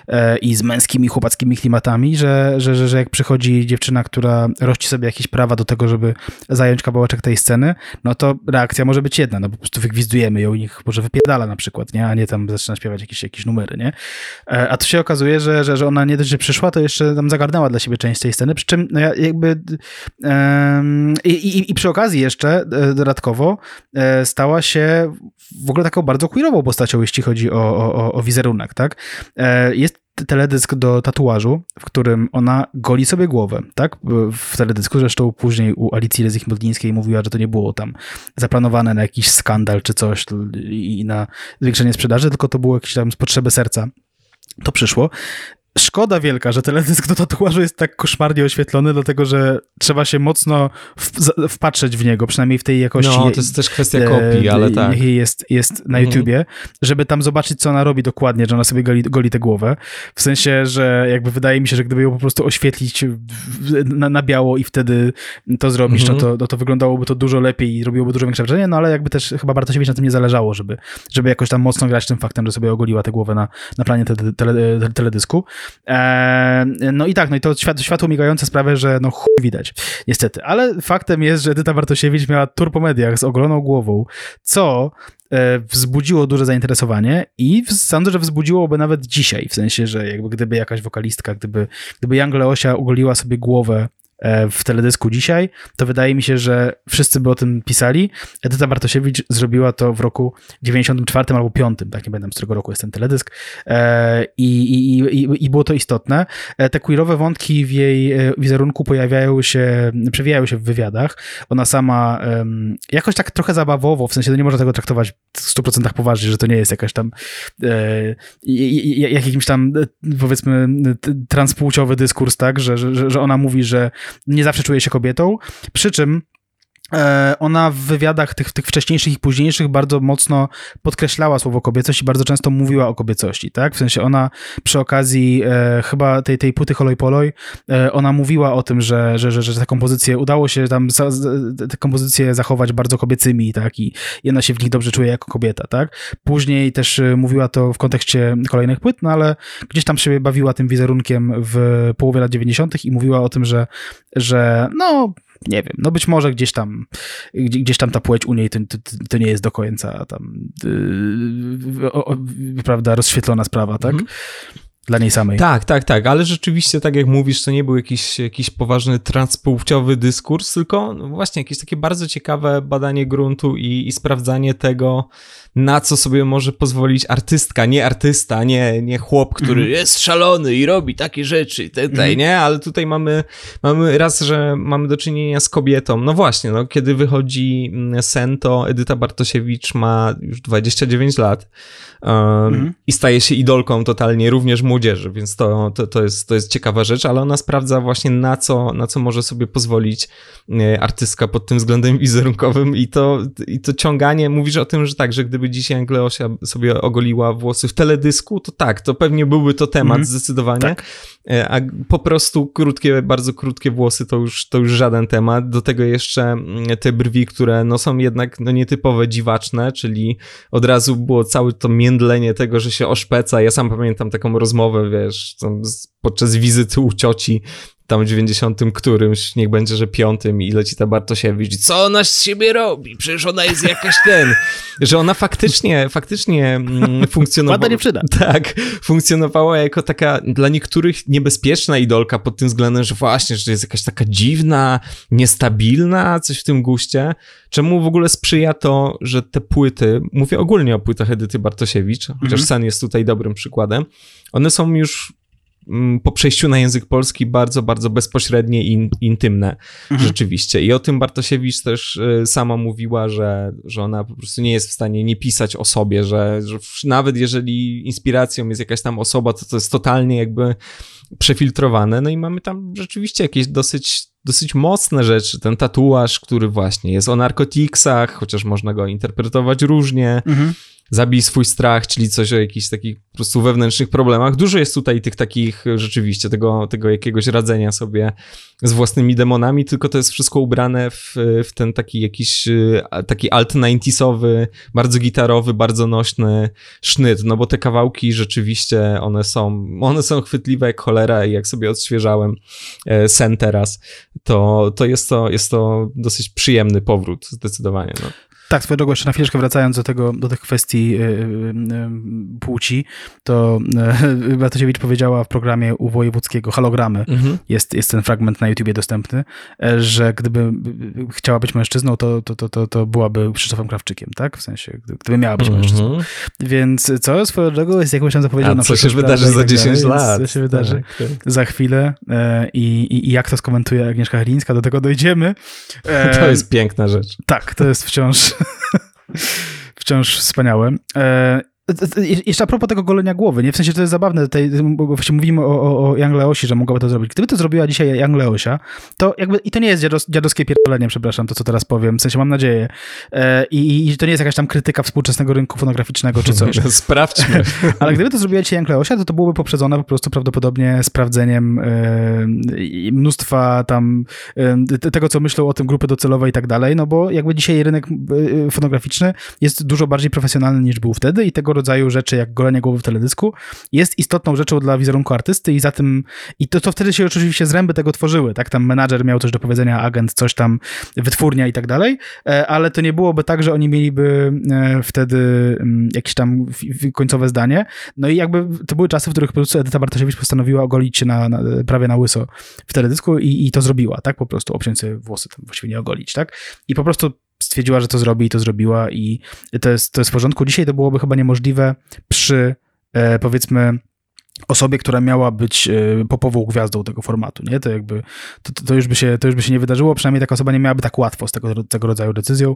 E, i z męskimi, chłopackimi klimatami, że, że, że, że jak przychodzi dziewczyna, która rości sobie jakieś prawa do tego, żeby zająć kawałeczek tej sceny, no to reakcja może być jedna, no po prostu wygwizdujemy ją i niech może wypierdala na przykład, nie? A nie tam zaczyna śpiewać jakieś, jakieś numery, nie? A tu się okazuje, że, że, że ona nie dość, że przyszła, to jeszcze tam zagarnęła dla siebie część tej sceny, przy czym no ja jakby i, i, i, przy okazji jeszcze e, dodatkowo e, stała się w ogóle taką bardzo queerową postacią, jeśli chodzi o, o, o wizerunek, tak? E, jest teledysk do tatuażu, w którym ona goli sobie głowę, tak? W teledysku, zresztą później u Alicji Rezik-Modlińskiej mówiła, że to nie było tam zaplanowane na jakiś skandal czy coś i na zwiększenie sprzedaży, tylko to było jakieś tam z potrzeby serca. To przyszło szkoda wielka, że teledysk do tatuażu jest tak koszmarnie oświetlony, dlatego że trzeba się mocno w, wpatrzeć w niego, przynajmniej w tej jakości. No, to jest też kwestia kopii, ale tak. Jest, jest na mhm. YouTubie, żeby tam zobaczyć, co ona robi dokładnie, że ona sobie goli, goli tę głowę. W sensie, że jakby wydaje mi się, że gdyby ją po prostu oświetlić na, na biało i wtedy to zrobisz, no, to, no to wyglądało to dużo lepiej i robiłoby dużo większe wrażenie, no ale jakby też chyba Bartosiewicz na tym nie zależało, żeby, żeby jakoś tam mocno grać tym faktem, że sobie ogoliła tę głowę na, na planie te, te, te, teledysku. E, no i tak, no i to świat, światło migające sprawia, że no chuj widać, niestety. Ale faktem jest, że Edyta Bartosiewicz miała tour po mediach z ogoloną głową, co e, wzbudziło duże zainteresowanie i sądzę, że wzbudziłoby nawet dzisiaj, w sensie, że jakby gdyby jakaś wokalistka, gdyby, gdyby Young Leosia ugoliła sobie głowę w teledysku dzisiaj, to wydaje mi się, że wszyscy by o tym pisali. Edyta Bartosiewicz zrobiła to w roku 94 albo 5, tak nie pamiętam z którego roku jest ten teledysk e, i, i, i, i było to istotne. E, te queerowe wątki w jej wizerunku pojawiają się, przewijają się w wywiadach. Ona sama jakoś tak trochę zabawowo, w sensie to nie można tego traktować w 100% poważnie, że to nie jest jakaś tam jakimś tam powiedzmy transpłciowy dyskurs, tak, że, że, że ona mówi, że nie zawsze czuje się kobietą, przy czym ona w wywiadach tych, tych wcześniejszych i późniejszych bardzo mocno podkreślała słowo kobiecość i bardzo często mówiła o kobiecości, tak? W sensie ona przy okazji e, chyba tej, tej płyty Holoj Poloj, e, ona mówiła o tym, że, że, że, że te kompozycje, udało się tam za, te kompozycje zachować bardzo kobiecymi, tak? I, I ona się w nich dobrze czuje jako kobieta, tak? Później też e, mówiła to w kontekście kolejnych płyt, no ale gdzieś tam się bawiła tym wizerunkiem w połowie lat 90. i mówiła o tym, że, że no nie wiem, no być może gdzieś tam, gdzieś tam ta płeć u niej to, to, to nie jest do końca tam, yy, o, o, prawda, rozświetlona sprawa, tak? Mhm. Dla niej samej. Tak, tak, tak, ale rzeczywiście, tak jak mówisz, to nie był jakiś, jakiś poważny transpłciowy dyskurs, tylko no właśnie jakieś takie bardzo ciekawe badanie gruntu i, i sprawdzanie tego, na co sobie może pozwolić artystka, nie artysta, nie, nie chłop, który mm. jest szalony i robi takie rzeczy tutaj, mm. nie? Ale tutaj mamy, mamy raz, że mamy do czynienia z kobietą. No właśnie, no, kiedy wychodzi mm, Sen, to Edyta Bartosiewicz ma już 29 lat um, mm. i staje się idolką totalnie również młodzieży, więc to, to, to, jest, to jest ciekawa rzecz, ale ona sprawdza właśnie na co, na co może sobie pozwolić e, artystka pod tym względem wizerunkowym i to, i to ciąganie, mówisz o tym, że tak, że gdyby dzisiaj Angleosia sobie ogoliła włosy w teledysku, to tak, to pewnie byłby to temat mm. zdecydowanie, tak. E, a po prostu krótkie, bardzo krótkie włosy to już, to już żaden temat, do tego jeszcze mm, te brwi, które no są jednak no nietypowe, dziwaczne, czyli od razu było całe to międlenie tego, że się oszpeca, ja sam pamiętam taką rozmowę, wiesz, podczas wizyty u cioci, tam w 90 którymś, niech będzie, że piątym i leci ta Bartosiewicz. Co ona z siebie robi? Przecież ona jest jakaś ten. że ona faktycznie, faktycznie mm, funkcjonowała. nie przyda. Tak, funkcjonowała jako taka dla niektórych niebezpieczna idolka pod tym względem, że właśnie, że jest jakaś taka dziwna, niestabilna, coś w tym guście. Czemu w ogóle sprzyja to, że te płyty, mówię ogólnie o płytach Edyty Bartosiewicz, chociaż mhm. Sen jest tutaj dobrym przykładem, one są już Mm, po przejściu na język polski bardzo, bardzo bezpośrednie i intymne mhm. rzeczywiście. I o tym Bartosiewicz też y, sama mówiła, że, że ona po prostu nie jest w stanie nie pisać o sobie, że, że nawet jeżeli inspiracją jest jakaś tam osoba, to to jest totalnie jakby przefiltrowane. No i mamy tam rzeczywiście jakieś dosyć, dosyć mocne rzeczy. Ten tatuaż, który właśnie jest o narkotiksach, chociaż można go interpretować różnie. Mhm Zabij swój strach, czyli coś o jakichś takich po prostu wewnętrznych problemach. Dużo jest tutaj tych takich rzeczywiście, tego, tego jakiegoś radzenia sobie z własnymi demonami, tylko to jest wszystko ubrane w, w ten taki jakiś taki alt 90sowy, bardzo gitarowy, bardzo nośny sznyt, no bo te kawałki rzeczywiście one są, one są chwytliwe jak cholera i jak sobie odświeżałem e, sen teraz, to, to jest to, jest to dosyć przyjemny powrót zdecydowanie. No. Tak, swoją drogą jeszcze na chwileczkę wracając do tego, do tych kwestii yy, yy, płci, to yy, Bartosiewicz powiedziała w programie u Wojewódzkiego Halogramy, mhm. jest, jest ten fragment na YouTubie dostępny, że gdyby chciała być mężczyzną, to, to, to, to, to byłaby Krzysztofem Krawczykiem, tak? W sensie, gdyby miała być mhm. mężczyzną. Więc co swoją drogą jest jakąś tam zapowiedzią na Co się wydarzy za 10 tak lat. Co się wydarzy tak, tak. za chwilę i, i, i, jak to skomentuje Agnieszka Chylińska, do tego dojdziemy. To jest piękna rzecz. Tak, to jest wciąż Wciąż wspaniałe. Jeszcze a propos tego golenia głowy, nie? W sensie to jest zabawne, tutaj, właśnie mówimy o, o, o Young Leosi, że mogłaby to zrobić. Gdyby to zrobiła dzisiaj Young Leosia, to jakby, i to nie jest dziados, dziadowskie pierdolenie, przepraszam, to co teraz powiem, w sensie mam nadzieję. E, i, I to nie jest jakaś tam krytyka współczesnego rynku fonograficznego czy coś. Sprawdźmy. Ale gdyby to zrobiła dzisiaj Young Leosia, to to byłoby poprzedzone po prostu prawdopodobnie sprawdzeniem e, mnóstwa tam e, tego, co myślą o tym grupy docelowe i tak dalej, no bo jakby dzisiaj rynek e, fonograficzny jest dużo bardziej profesjonalny niż był wtedy i tego rodzaju rzeczy, jak golenie głowy w teledysku, jest istotną rzeczą dla wizerunku artysty i za tym, i to, to wtedy się oczywiście zręby tego tworzyły, tak, tam menadżer miał coś do powiedzenia, agent, coś tam, wytwórnia i tak dalej, e, ale to nie byłoby tak, że oni mieliby e, wtedy mm, jakieś tam końcowe zdanie, no i jakby to były czasy, w których po prostu Edyta Bartosiewicz postanowiła ogolić się na, na prawie na łyso w teledysku i, i to zrobiła, tak, po prostu obciąć sobie włosy, tam właściwie nie ogolić, tak, i po prostu stwierdziła, że to zrobi i to zrobiła i to jest, to jest w porządku. Dzisiaj to byłoby chyba niemożliwe przy e, powiedzmy osobie, która miała być e, popową gwiazdą tego formatu, nie? To jakby, to, to, już by się, to już by się nie wydarzyło, przynajmniej taka osoba nie miałaby tak łatwo z tego, tego rodzaju decyzją,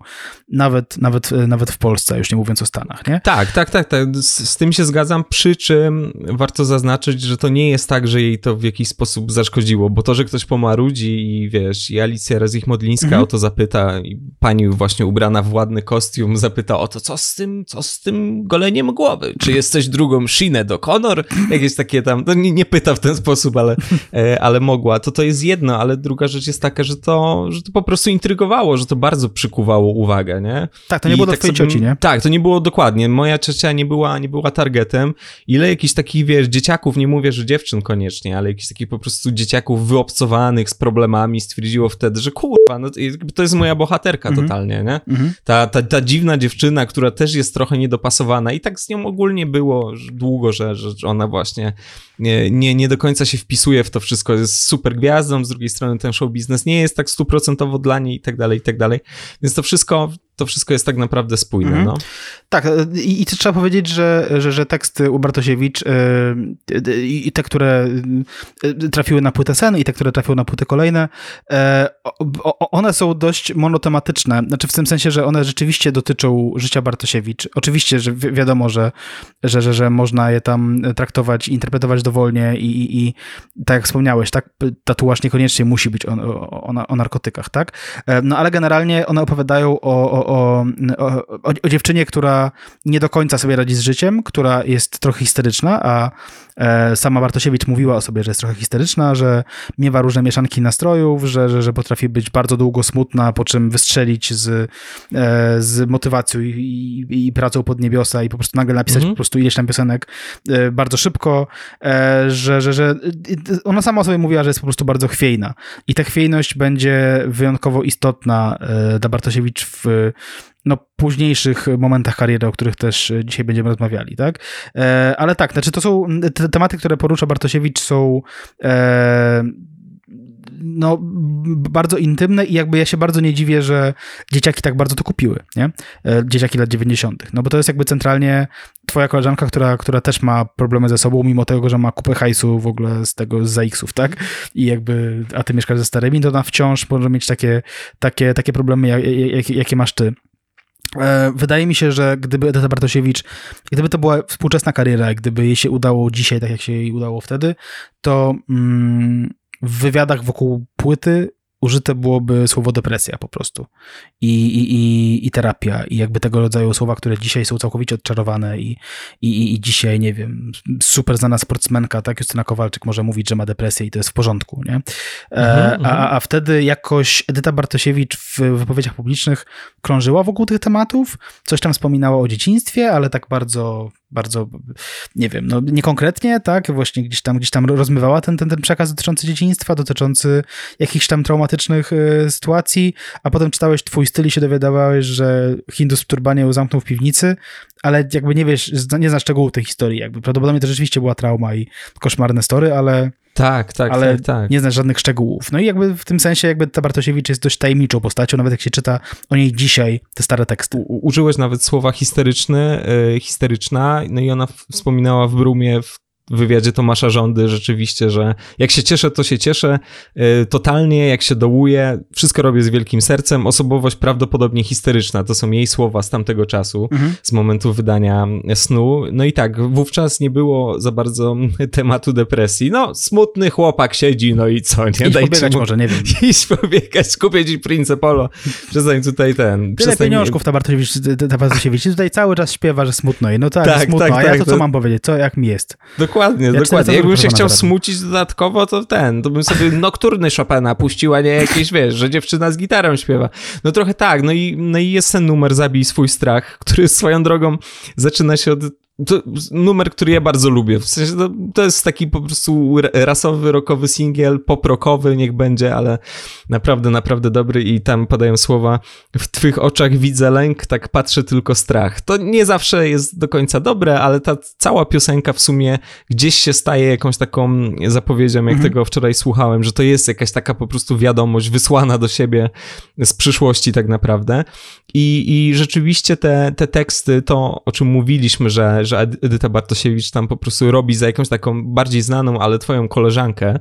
nawet, nawet, e, nawet w Polsce, już nie mówiąc o Stanach, nie? Tak, tak, tak, tak. Z, z, tym się zgadzam, przy czym warto zaznaczyć, że to nie jest tak, że jej to w jakiś sposób zaszkodziło, bo to, że ktoś pomarudzi i wiesz, i Alicja Rezich-Modlińska mhm. o to zapyta i pani właśnie ubrana w ładny kostium zapyta o to, co z tym, co z tym goleniem głowy? Czy jesteś drugą Shinę do Conor? Jakieś takie tam, no nie, nie pyta w ten sposób, ale, e, ale mogła. To to jest jedno, ale druga rzecz jest taka, że to, że to po prostu intrygowało, że to bardzo przykuwało uwagę, nie? Tak, to nie I było tak twojej sobie, cioci, nie? Tak, to nie było dokładnie. Moja ciocia nie była, nie była targetem. Ile jakichś takich, wiesz, dzieciaków, nie mówię, że dziewczyn koniecznie, ale jakichś takich po prostu dzieciaków wyobcowanych z problemami stwierdziło wtedy, że kurwa, no to jest moja bohaterka mhm. totalnie, nie? Mhm. Ta, ta, ta dziwna dziewczyna, która też jest trochę niedopasowana i tak z nią ogólnie było długo, że, że ona właśnie nie, nie, nie do końca się wpisuje w to wszystko. Jest super gwiazdą, z drugiej strony ten show biznes nie jest tak stuprocentowo dla niej i tak dalej, i tak dalej. Więc to wszystko to wszystko jest tak naprawdę spójne. Mhm. No. Tak, e, i, i trzeba powiedzieć, że, że, że teksty u Bartosiewicz yy, i te, które trafiły na płytę Sen i te, które trafiły na płyty kolejne, yy, one są dość monotematyczne. Znaczy w tym sensie, że one rzeczywiście dotyczą życia Bartosiewicz. Oczywiście, że wi wiadomo, że, że, że, że można je tam traktować, interpretować dowolnie i, i, i tak jak wspomniałeś, tak, tatuaż niekoniecznie musi być o, o, o narkotykach, tak? No ale generalnie one opowiadają o, o o, o, o, dziewczynie, która nie do końca sobie radzi z życiem, która jest trochę histeryczna, a e, sama Bartosiewicz mówiła o sobie, że jest trochę histeryczna, że miewa różne mieszanki nastrojów, że, że, że potrafi być bardzo długo smutna, po czym wystrzelić z, e, z motywacją i, i, i, pracą pod niebiosa i po prostu nagle napisać mhm. po prostu ileś tam piosenek e, bardzo szybko, że, że, że ona sama o sobie mówiła, że jest po prostu bardzo chwiejna i ta chwiejność będzie wyjątkowo istotna dla Bartosiewicz w no, późniejszych momentach kariery, o których też dzisiaj będziemy rozmawiali, tak? E, ale tak, znaczy to są te tematy, które porusza Bartosiewicz są e, no, bardzo intymne i jakby ja się bardzo nie dziwię, że dzieciaki tak bardzo to kupiły, nie? E, dzieciaki lat 90. No bo to jest jakby centralnie twoja koleżanka, która, która też ma problemy ze sobą, mimo tego, że ma kupę hajsu w ogóle z tego, z ZX-ów, tak? I jakby, a ty mieszkasz ze starymi, to ona wciąż może mieć takie, takie, takie problemy, jakie, jakie masz ty. E, wydaje mi się, że gdyby Edyta Bartosiewicz, gdyby to była współczesna kariera, gdyby jej się udało dzisiaj, tak jak się jej udało wtedy, to mm, w wywiadach wokół płyty użyte byłoby słowo depresja po prostu I, i, i, i terapia i jakby tego rodzaju słowa, które dzisiaj są całkowicie odczarowane i, i, i dzisiaj, nie wiem, super znana sportsmenka, tak, Justyna Kowalczyk może mówić, że ma depresję i to jest w porządku, nie? E, mhm, a, a wtedy jakoś Edyta Bartosiewicz w wypowiedziach publicznych krążyła wokół tych tematów, coś tam wspominała o dzieciństwie, ale tak bardzo bardzo, nie wiem, no niekonkretnie, tak, właśnie gdzieś tam, gdzieś tam rozmywała ten, ten, ten przekaz dotyczący dzieciństwa, dotyczący jakichś tam traumatycznych y, sytuacji, a potem czytałeś twój styl i się dowiadywałeś, że Hindus w turbanie ją zamknął w piwnicy, ale jakby nie wiesz, nie znasz szczegółów tej historii, jakby prawdopodobnie to rzeczywiście była trauma i koszmarne story, ale tak, tak, ale tak, tak. nie znasz żadnych szczegółów. No i jakby w tym sensie jakby ta Bartosiewicz jest dość tajemniczą postacią, nawet jak się czyta o niej dzisiaj te stare teksty. U, użyłeś nawet słowa histeryczny, yy, histeryczna, no i ona wspominała w Brumie w w wywiadzie Tomasza Rządy rzeczywiście, że jak się cieszę, to się cieszę y, totalnie, jak się dołuję, wszystko robię z wielkim sercem, osobowość prawdopodobnie histeryczna, to są jej słowa z tamtego czasu, mhm. z momentu wydania snu. No i tak, wówczas nie było za bardzo tematu depresji. No, smutny chłopak siedzi, no i co, nie? Iść Dajcie pobiegać mu... może, nie wiem. Iść pobiegać, kupić Prince Polo, przestań tutaj ten... Tyle przestań... pieniążków ta Bartosiewicz, ta Bartosiewicz tutaj cały czas śpiewa, że smutno i no tak, tak smutno, tak, a ja tak, to co to... mam powiedzieć, co jak mi jest? Dokładnie. Dokładnie, ja dokładnie. Jakbym się chciał smucić dodatkowo, to ten, to bym sobie nokturny Chopina puścił, a nie jakieś, wiesz, że dziewczyna z gitarą śpiewa. No trochę tak, no i, no i jest ten numer Zabij swój strach, który swoją drogą zaczyna się od to numer, który ja bardzo lubię. W sensie to, to jest taki po prostu rasowy, rockowy singiel, pop-rockowy niech będzie, ale naprawdę, naprawdę dobry i tam padają słowa w twych oczach widzę lęk, tak patrzę tylko strach. To nie zawsze jest do końca dobre, ale ta cała piosenka w sumie gdzieś się staje jakąś taką zapowiedzią, jak mhm. tego wczoraj słuchałem, że to jest jakaś taka po prostu wiadomość wysłana do siebie z przyszłości tak naprawdę. I, i rzeczywiście te, te teksty, to o czym mówiliśmy, że, że Edyta Bartosiewicz tam po prostu robi za jakąś taką bardziej znaną, ale twoją koleżankę,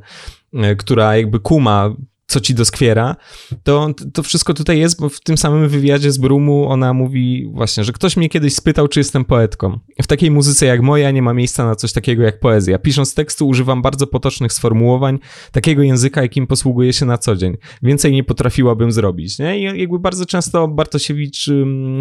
e, która jakby kuma co ci doskwiera, to, to wszystko tutaj jest, bo w tym samym wywiadzie z Brumu ona mówi właśnie, że ktoś mnie kiedyś spytał, czy jestem poetką. W takiej muzyce jak moja nie ma miejsca na coś takiego jak poezja. Pisząc tekstu używam bardzo potocznych sformułowań, takiego języka, jakim posługuję się na co dzień. Więcej nie potrafiłabym zrobić. Nie? I jakby bardzo często Bartosiewicz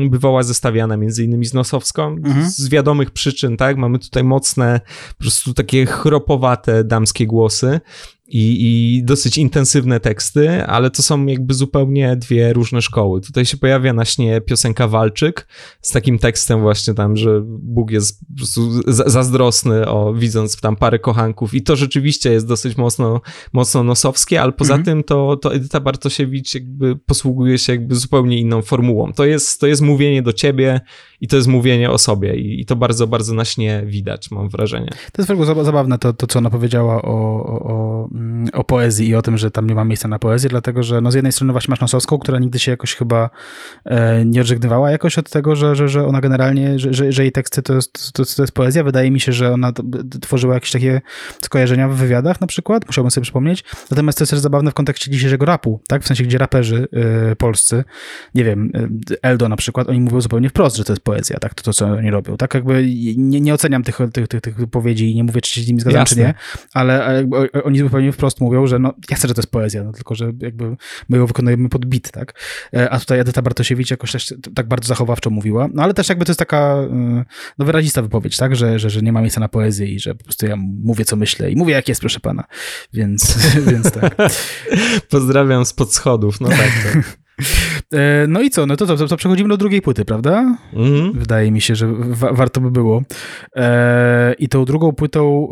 bywała zestawiana między innymi z Nosowską, mhm. z wiadomych przyczyn, tak? Mamy tutaj mocne, po prostu takie chropowate damskie głosy, i, i dosyć intensywne teksty, ale to są jakby zupełnie dwie różne szkoły. Tutaj się pojawia na śnie piosenka Walczyk z takim tekstem właśnie tam, że Bóg jest po prostu zazdrosny o widząc tam parę kochanków i to rzeczywiście jest dosyć mocno, mocno nosowskie, ale poza mhm. tym to, to Edyta Bartosiewicz jakby posługuje się jakby zupełnie inną formułą. To jest, to jest mówienie do ciebie i to jest mówienie o sobie i, i to bardzo, bardzo na śnie widać, mam wrażenie. To jest w zabawne to, to co ona powiedziała o, o, o, poezji i o tym, że tam nie ma miejsca na poezję, dlatego że no z jednej strony właśnie masz Nosowską, która nigdy się jakoś chyba e, nie odżegnywała jakoś od tego, że, że, że ona generalnie, że, że, jej teksty to jest, to, to jest poezja. Wydaje mi się, że ona tworzyła jakieś takie skojarzenia w wywiadach na przykład, musiałbym sobie przypomnieć. Natomiast to jest też zabawne w kontekście dzisiejszego rapu, tak? W sensie, gdzie raperzy y, polscy, nie wiem, e, Eldo na przykład, oni mówią zupełnie wprost, że to jest poezja, tak, to, to co oni robią. Tak jakby nie, nie oceniam tych, tych, tych, tych wypowiedzi i nie mówię, czy się z nimi zgadzam, Jasne. czy nie, ale, ale oni zupełnie wprost mówią, że no, ja chcę, że to jest poezja, no, tylko że jakby my ją wykonujemy pod bit, tak. E, a tutaj Edyta Bartosiewicz jakoś też tak bardzo zachowawczo mówiła, no ale też jakby to jest taka y, no, wyrazista wypowiedź, tak, że, że, że nie ma miejsca na poezję i że po prostu ja mówię, co myślę i mówię, jak jest, proszę pana, więc, więc tak. Pozdrawiam spod schodów, no tak, tak. E, no i co? No to, to, to przechodzimy do drugiej płyty, prawda? Mm. Wydaje mi się, że wa warto by było. E, I tą drugą płytą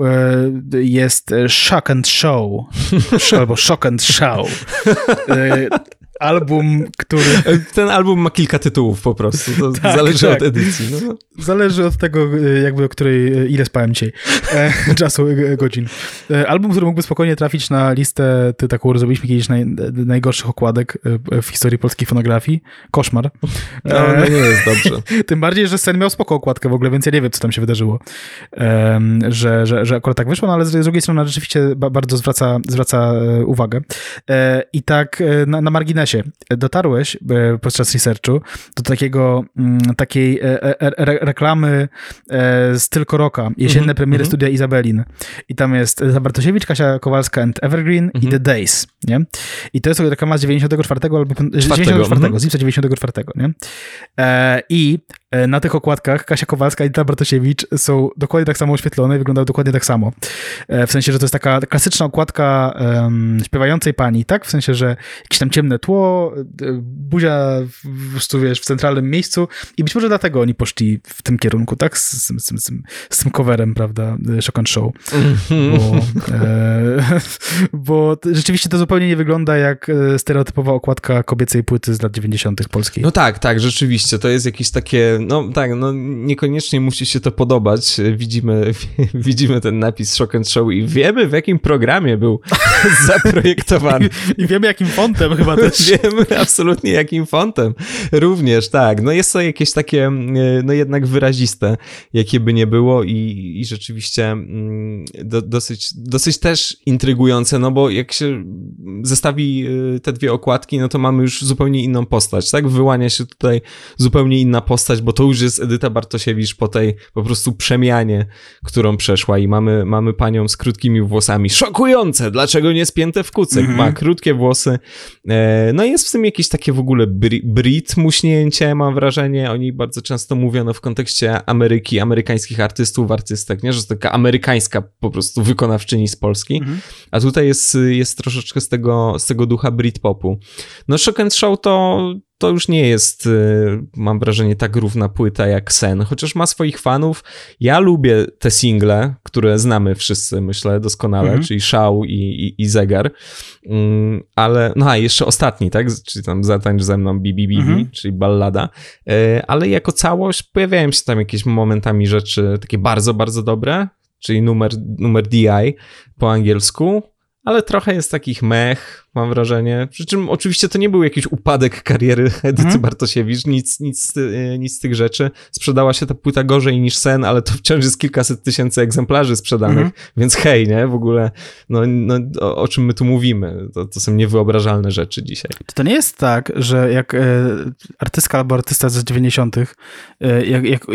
e, jest Shock and Show. albo Shock and Show. E, album, który... Ten album ma kilka tytułów po prostu, to tak, zależy tak. od edycji. No. Zależy od tego, jakby o której, ile spałem dzisiaj, e, czasu, e, godzin. E, album, który mógłby spokojnie trafić na listę, ty taką zrobiliśmy kiedyś naj, najgorszych okładek e, w historii polskiej fonografii. Koszmar. No, no nie jest dobrze. Tym bardziej, że Sen miał spoko okładkę w ogóle, więc ja nie wiem, co tam się wydarzyło, e, że, że, że akurat tak wyszło, no ale z drugiej strony rzeczywiście bardzo zwraca, zwraca uwagę. I tak na, na marginesie marginesie, dotarłeś e, podczas researchu do takiego, mm, takiej re reklamy z Tylko Roka, jesienne mm -hmm, premiery mm -hmm. studia Izabelin. I tam jest Zabartosiewicz, Kasia Kowalska and Evergreen mm -hmm. i mhm. The Days, nie? I to jest reklama z 94 albo 94, mm -hmm. z lipca 94, nie? I na tych okładkach Kasia Kowalska i Dita Bartosiewicz są dokładnie tak samo oświetlone i wyglądają dokładnie tak samo. W sensie, że to jest taka klasyczna okładka um, śpiewającej pani, tak? W sensie, że jakieś tam ciemne tło, buzia po prostu, wiesz, w centralnym miejscu i być może dlatego oni poszli w tym kierunku, tak? Z, z, z, z, tym coverem, prawda? Shock and Show. Bo, e, bo rzeczywiście to zupełnie nie wygląda jak e, stereotypowa okładka kobiecej płyty z lat 90. polskiej. No tak, tak, rzeczywiście. To jest jakieś takie, no tak, no niekoniecznie musi się to podobać. Widzimy, widzimy ten napis Shock and Show i wiemy w jakim programie był zaprojektowany. I, I, wiemy jakim fontem chyba też. wiemy absolutnie jakim fontem. Również, tak. No jest to jakieś takie, no jednak wyraziste, jakie by nie było i, i rzeczywiście mm, do, dosyć, dosyć też intrygujące, no bo jak się zestawi y, te dwie okładki, no to mamy już zupełnie inną postać, tak? Wyłania się tutaj zupełnie inna postać, bo to już jest Edyta Bartosiewicz po tej po prostu przemianie, którą przeszła i mamy, mamy panią z krótkimi włosami. Szokujące! Dlaczego nie spięte w kucyk? Mm -hmm. Ma krótkie włosy. No jest w tym jakieś takie w ogóle brit muśnięcie, mam wrażenie. Oni bardzo często mówiono w kontekście Ameryki, amerykańskich artystów, artystek, nie? Że to taka amerykańska po prostu wykonawczyni z Polski. -hmm. A tutaj jest, jest troszeczkę z tego, z tego ducha Britpopu. No Shock and Show to to już nie jest, y, mam wrażenie, tak równa płyta jak Sen, chociaż ma swoich fanów. Ja lubię te single, które znamy wszyscy, myślę, doskonale, mhm. czyli Szał i, i, i, Zegar, um, ale, no a jeszcze ostatni, tak, czyli tam Zatańcz ze mną Bibi Bibi, mhm. czyli ballada, y, ale jako całość pojawiają się tam jakieś momentami rzeczy takie bardzo, bardzo dobre, czyli numer, numer DI po angielsku, ale trochę jest takich mech, mam wrażenie. Przy czym oczywiście to nie był jakiś upadek kariery Edyty hmm. Bartosiewicz, nic, nic, e, nic z tych rzeczy. Sprzedała się ta płyta gorzej niż Sen, ale to wciąż jest kilkaset tysięcy egzemplarzy sprzedanych, hmm. więc hej, nie? W ogóle, no, no o, o, czym my tu mówimy? To, to są niewyobrażalne rzeczy dzisiaj. Czy to nie jest tak, że jak e, artystka albo artysta z 90., e, jak, jak e,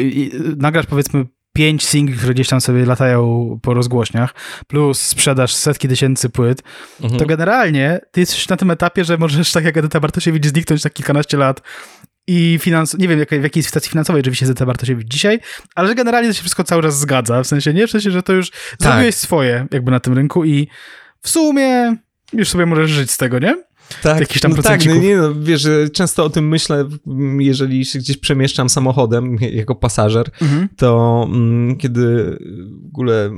nagrasz powiedzmy pięć singli, które gdzieś tam sobie latają po rozgłośniach, plus sprzedaż setki tysięcy płyt, mhm. to generalnie ty jesteś na tym etapie, że możesz tak jak Edyta Bartosiewicz zniknąć na kilkanaście lat i finans, nie wiem jak, w jakiej sytuacji finansowej oczywiście Edyta Bartosiewicz dzisiaj, ale że generalnie to się wszystko cały czas zgadza, w sensie nie, w sensie, że to już tak. zrobiłeś swoje jakby na tym rynku i w sumie już sobie możesz żyć z tego, nie? Tak, jakiś tam no tak, no nie, no, wiesz, często o tym myślę, jeżeli się gdzieś przemieszczam samochodem jako pasażer, mhm. to mm, kiedy w ogóle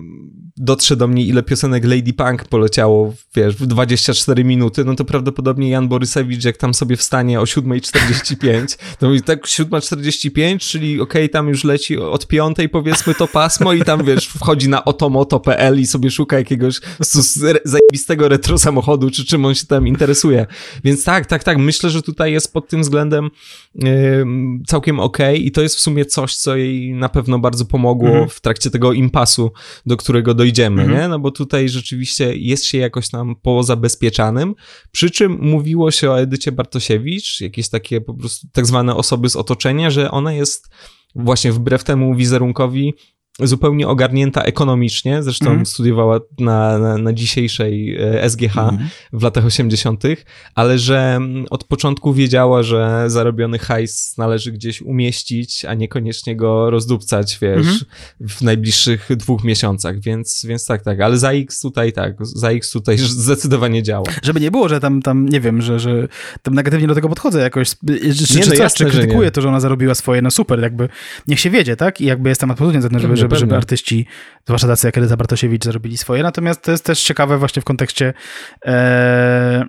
dotrze do mnie, ile piosenek Lady Punk poleciało, wiesz, w 24 minuty, no to prawdopodobnie Jan Borysewicz, jak tam sobie wstanie o 7.45, to mówi tak 7.45, czyli okej, okay, tam już leci od piątej powiedzmy to pasmo i tam, wiesz, wchodzi na otomoto.pl i sobie szuka jakiegoś zajebistego retro samochodu, czy czym on się tam interesuje. Więc tak, tak, tak, myślę, że tutaj jest pod tym względem yy, całkiem okej okay i to jest w sumie coś, co jej na pewno bardzo pomogło mhm. w trakcie tego impasu, do którego dojdzie dojdziemy, mhm. nie? No bo tutaj rzeczywiście jest się jakoś tam pozabezpieczanym, przy czym mówiło się o Edycie Bartosiewicz, jakieś takie po prostu tak zwane osoby z otoczenia, że ona jest właśnie wbrew temu wizerunkowi zupełnie ogarnięta ekonomicznie, zresztą mm. studiowała na, na, na, dzisiejszej e, SGH mm. w latach 80., ale że mm, od początku wiedziała, że zarobiony hajs należy gdzieś umieścić, a niekoniecznie go rozdupcać, wiesz, mm. w najbliższych dwóch miesiącach, więc, więc tak, tak, ale za X tutaj tak, za X tutaj zdecydowanie działa. Żeby nie było, że tam, tam nie wiem, że, że tam negatywnie do tego podchodzę jakoś, czy, nie, czy, no, coś, jasne, czy krytykuję że to, że ona zarobiła swoje, no super, jakby niech się wiedzie, tak, i jakby jest temat pozytywny, żeby, żeby żeby, żeby artyści, zwłaszcza tacy jak Edyta Bartosiewicz, zarobili swoje. Natomiast to jest też ciekawe właśnie w kontekście e,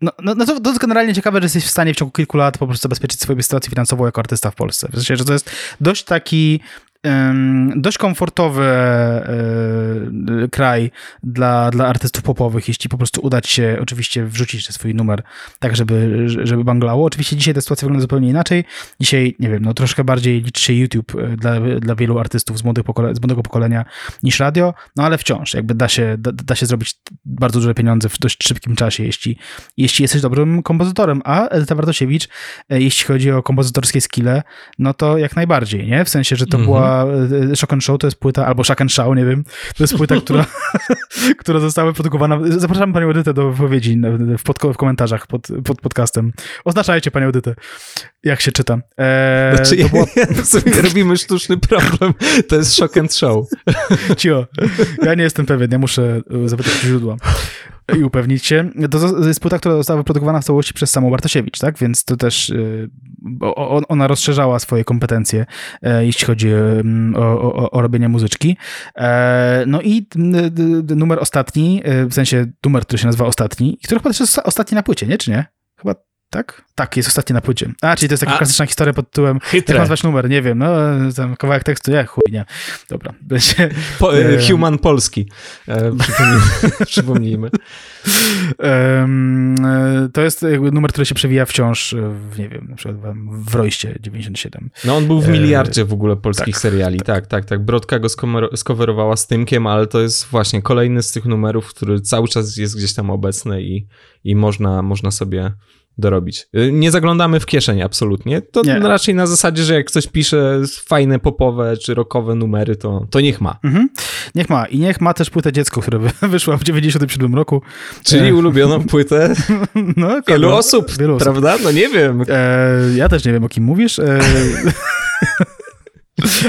no, no, no to, to jest generalnie ciekawe, że jesteś w stanie w ciągu kilku lat po prostu zabezpieczyć swoją sytuację finansową jako artysta w Polsce. W sensie, że to jest dość taki dość komfortowy kraj dla, dla artystów popowych, jeśli po prostu uda się oczywiście wrzucić swój numer tak, żeby, żeby banglało. Oczywiście dzisiaj ta sytuacja wygląda zupełnie inaczej. Dzisiaj, nie wiem, no troszkę bardziej liczy się YouTube dla, dla wielu artystów z, młodych pokole z młodego pokolenia niż radio, no ale wciąż jakby da się, da, da się zrobić bardzo duże pieniądze w dość szybkim czasie, jeśli, jeśli jesteś dobrym kompozytorem, a Edyta Bartosiewicz, jeśli chodzi o kompozytorskie skille, no to jak najbardziej, nie? W sensie, że to była e, Shock and Show, to jest płyta, albo Shock and Show, nie wiem, to jest płyta, która, która została wyprodukowana. Zapraszam panią Edytę do wypowiedzi w, pod, w komentarzach pod, pod podcastem. Oznaczajcie panią Edytę, jak się czyta. Eee, znaczy, to była... sobie robimy sztuczny problem, to jest Shock and Show. Cio, ja nie jestem pewien, ja muszę e, zapytać źródła i upewnić się. To jest płyta, która została wyprodukowana w całości przez samą Bartosiewicz, tak? Więc to też y, ona rozszerzała swoje kompetencje, e, jeśli chodzi mm, o, o, o robienie muzyczki. E, no i numer ostatni, e, w sensie numer, który się nazywa Ostatni, który chyba też jest ostatni na płycie, nie? Czy nie? Chyba tak? Tak, jest ostatni na płycie. A, czyli to jest taka A, klasyczna historia pod tytułem Chytre. jak nazwać numer, nie wiem, no tam kawałek tekstu, nie, chuj, nie. Dobra. Będzie, po, e, Human Polski. E, przypomnijmy. przypomnijmy. to jest numer, który się przewija wciąż w, nie wiem, na przykład w Rojście 97. No on był w e, miliardzie w ogóle polskich tak, seriali, tak, tak, tak. tak. Brodka go skowerowała z Tymkiem, ale to jest właśnie kolejny z tych numerów, który cały czas jest gdzieś tam obecny i, i można, można sobie dorobić. Y, nie zaglądamy w kieszeń absolutnie. To nie. raczej na zasadzie, że jak ktoś pisze fajne popowe czy rockowe numery, to, to niech ma. Mhm. Niech ma. I niech ma też płytę dziecko, która wyszła w 97 roku. Czyli e... ulubioną płytę no, wielu osób, wielu osób, prawda? No nie wiem. E, ja też nie wiem, o kim mówisz. E...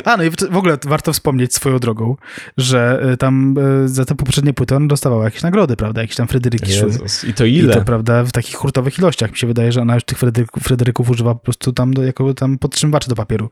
A, no i w ogóle warto wspomnieć swoją drogą, że e, tam e, za te poprzednie płyty on dostawał jakieś nagrody, prawda? Jakieś tam Fryderyki szły. I to ile? I to, prawda, w takich hurtowych ilościach. Mi się wydaje, że ona już tych Fryderyków, Fryderyków używa po prostu tam do, jako tam podtrzymywaczy do papieru.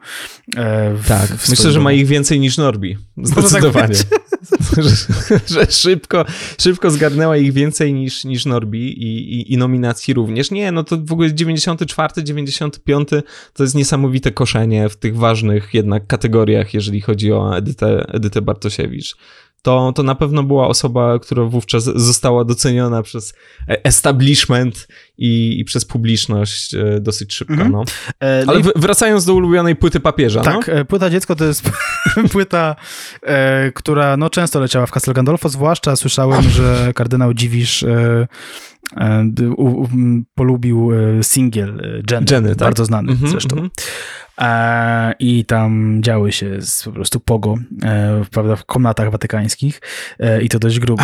E, w, tak, w myślę, że ma ich więcej niż Norbi. Tak Zdecydowanie. że, że, szybko, szybko zgarnęła ich więcej niż, niż Norbi i, i, i nominacji również. Nie, no to w ogóle 94, 95 to jest niesamowite koszenie w tych ważnych jednak kategoriach, jeżeli chodzi o Edytę, Edytę Bartosiewicz to, to na pewno była osoba, która wówczas została doceniona przez establishment i, i przez publiczność e, dosyć szybko. Mhm. No. E, Ale wracając do ulubionej płyty papieża. Tak, no? E, płyta dziecko to jest płyta, e, która no, często leciała w Castel Gandolfo, zwłaszcza słyszałem, że kardynał Dziwisz e, e, u, u, polubił singiel Jenny, Jenny tak? bardzo znany mm -hmm, zresztą. Mm -hmm. E, I tam działy się z, po prostu pogo, e, prawda, w komnatach watykańskich e, i to dość grubo.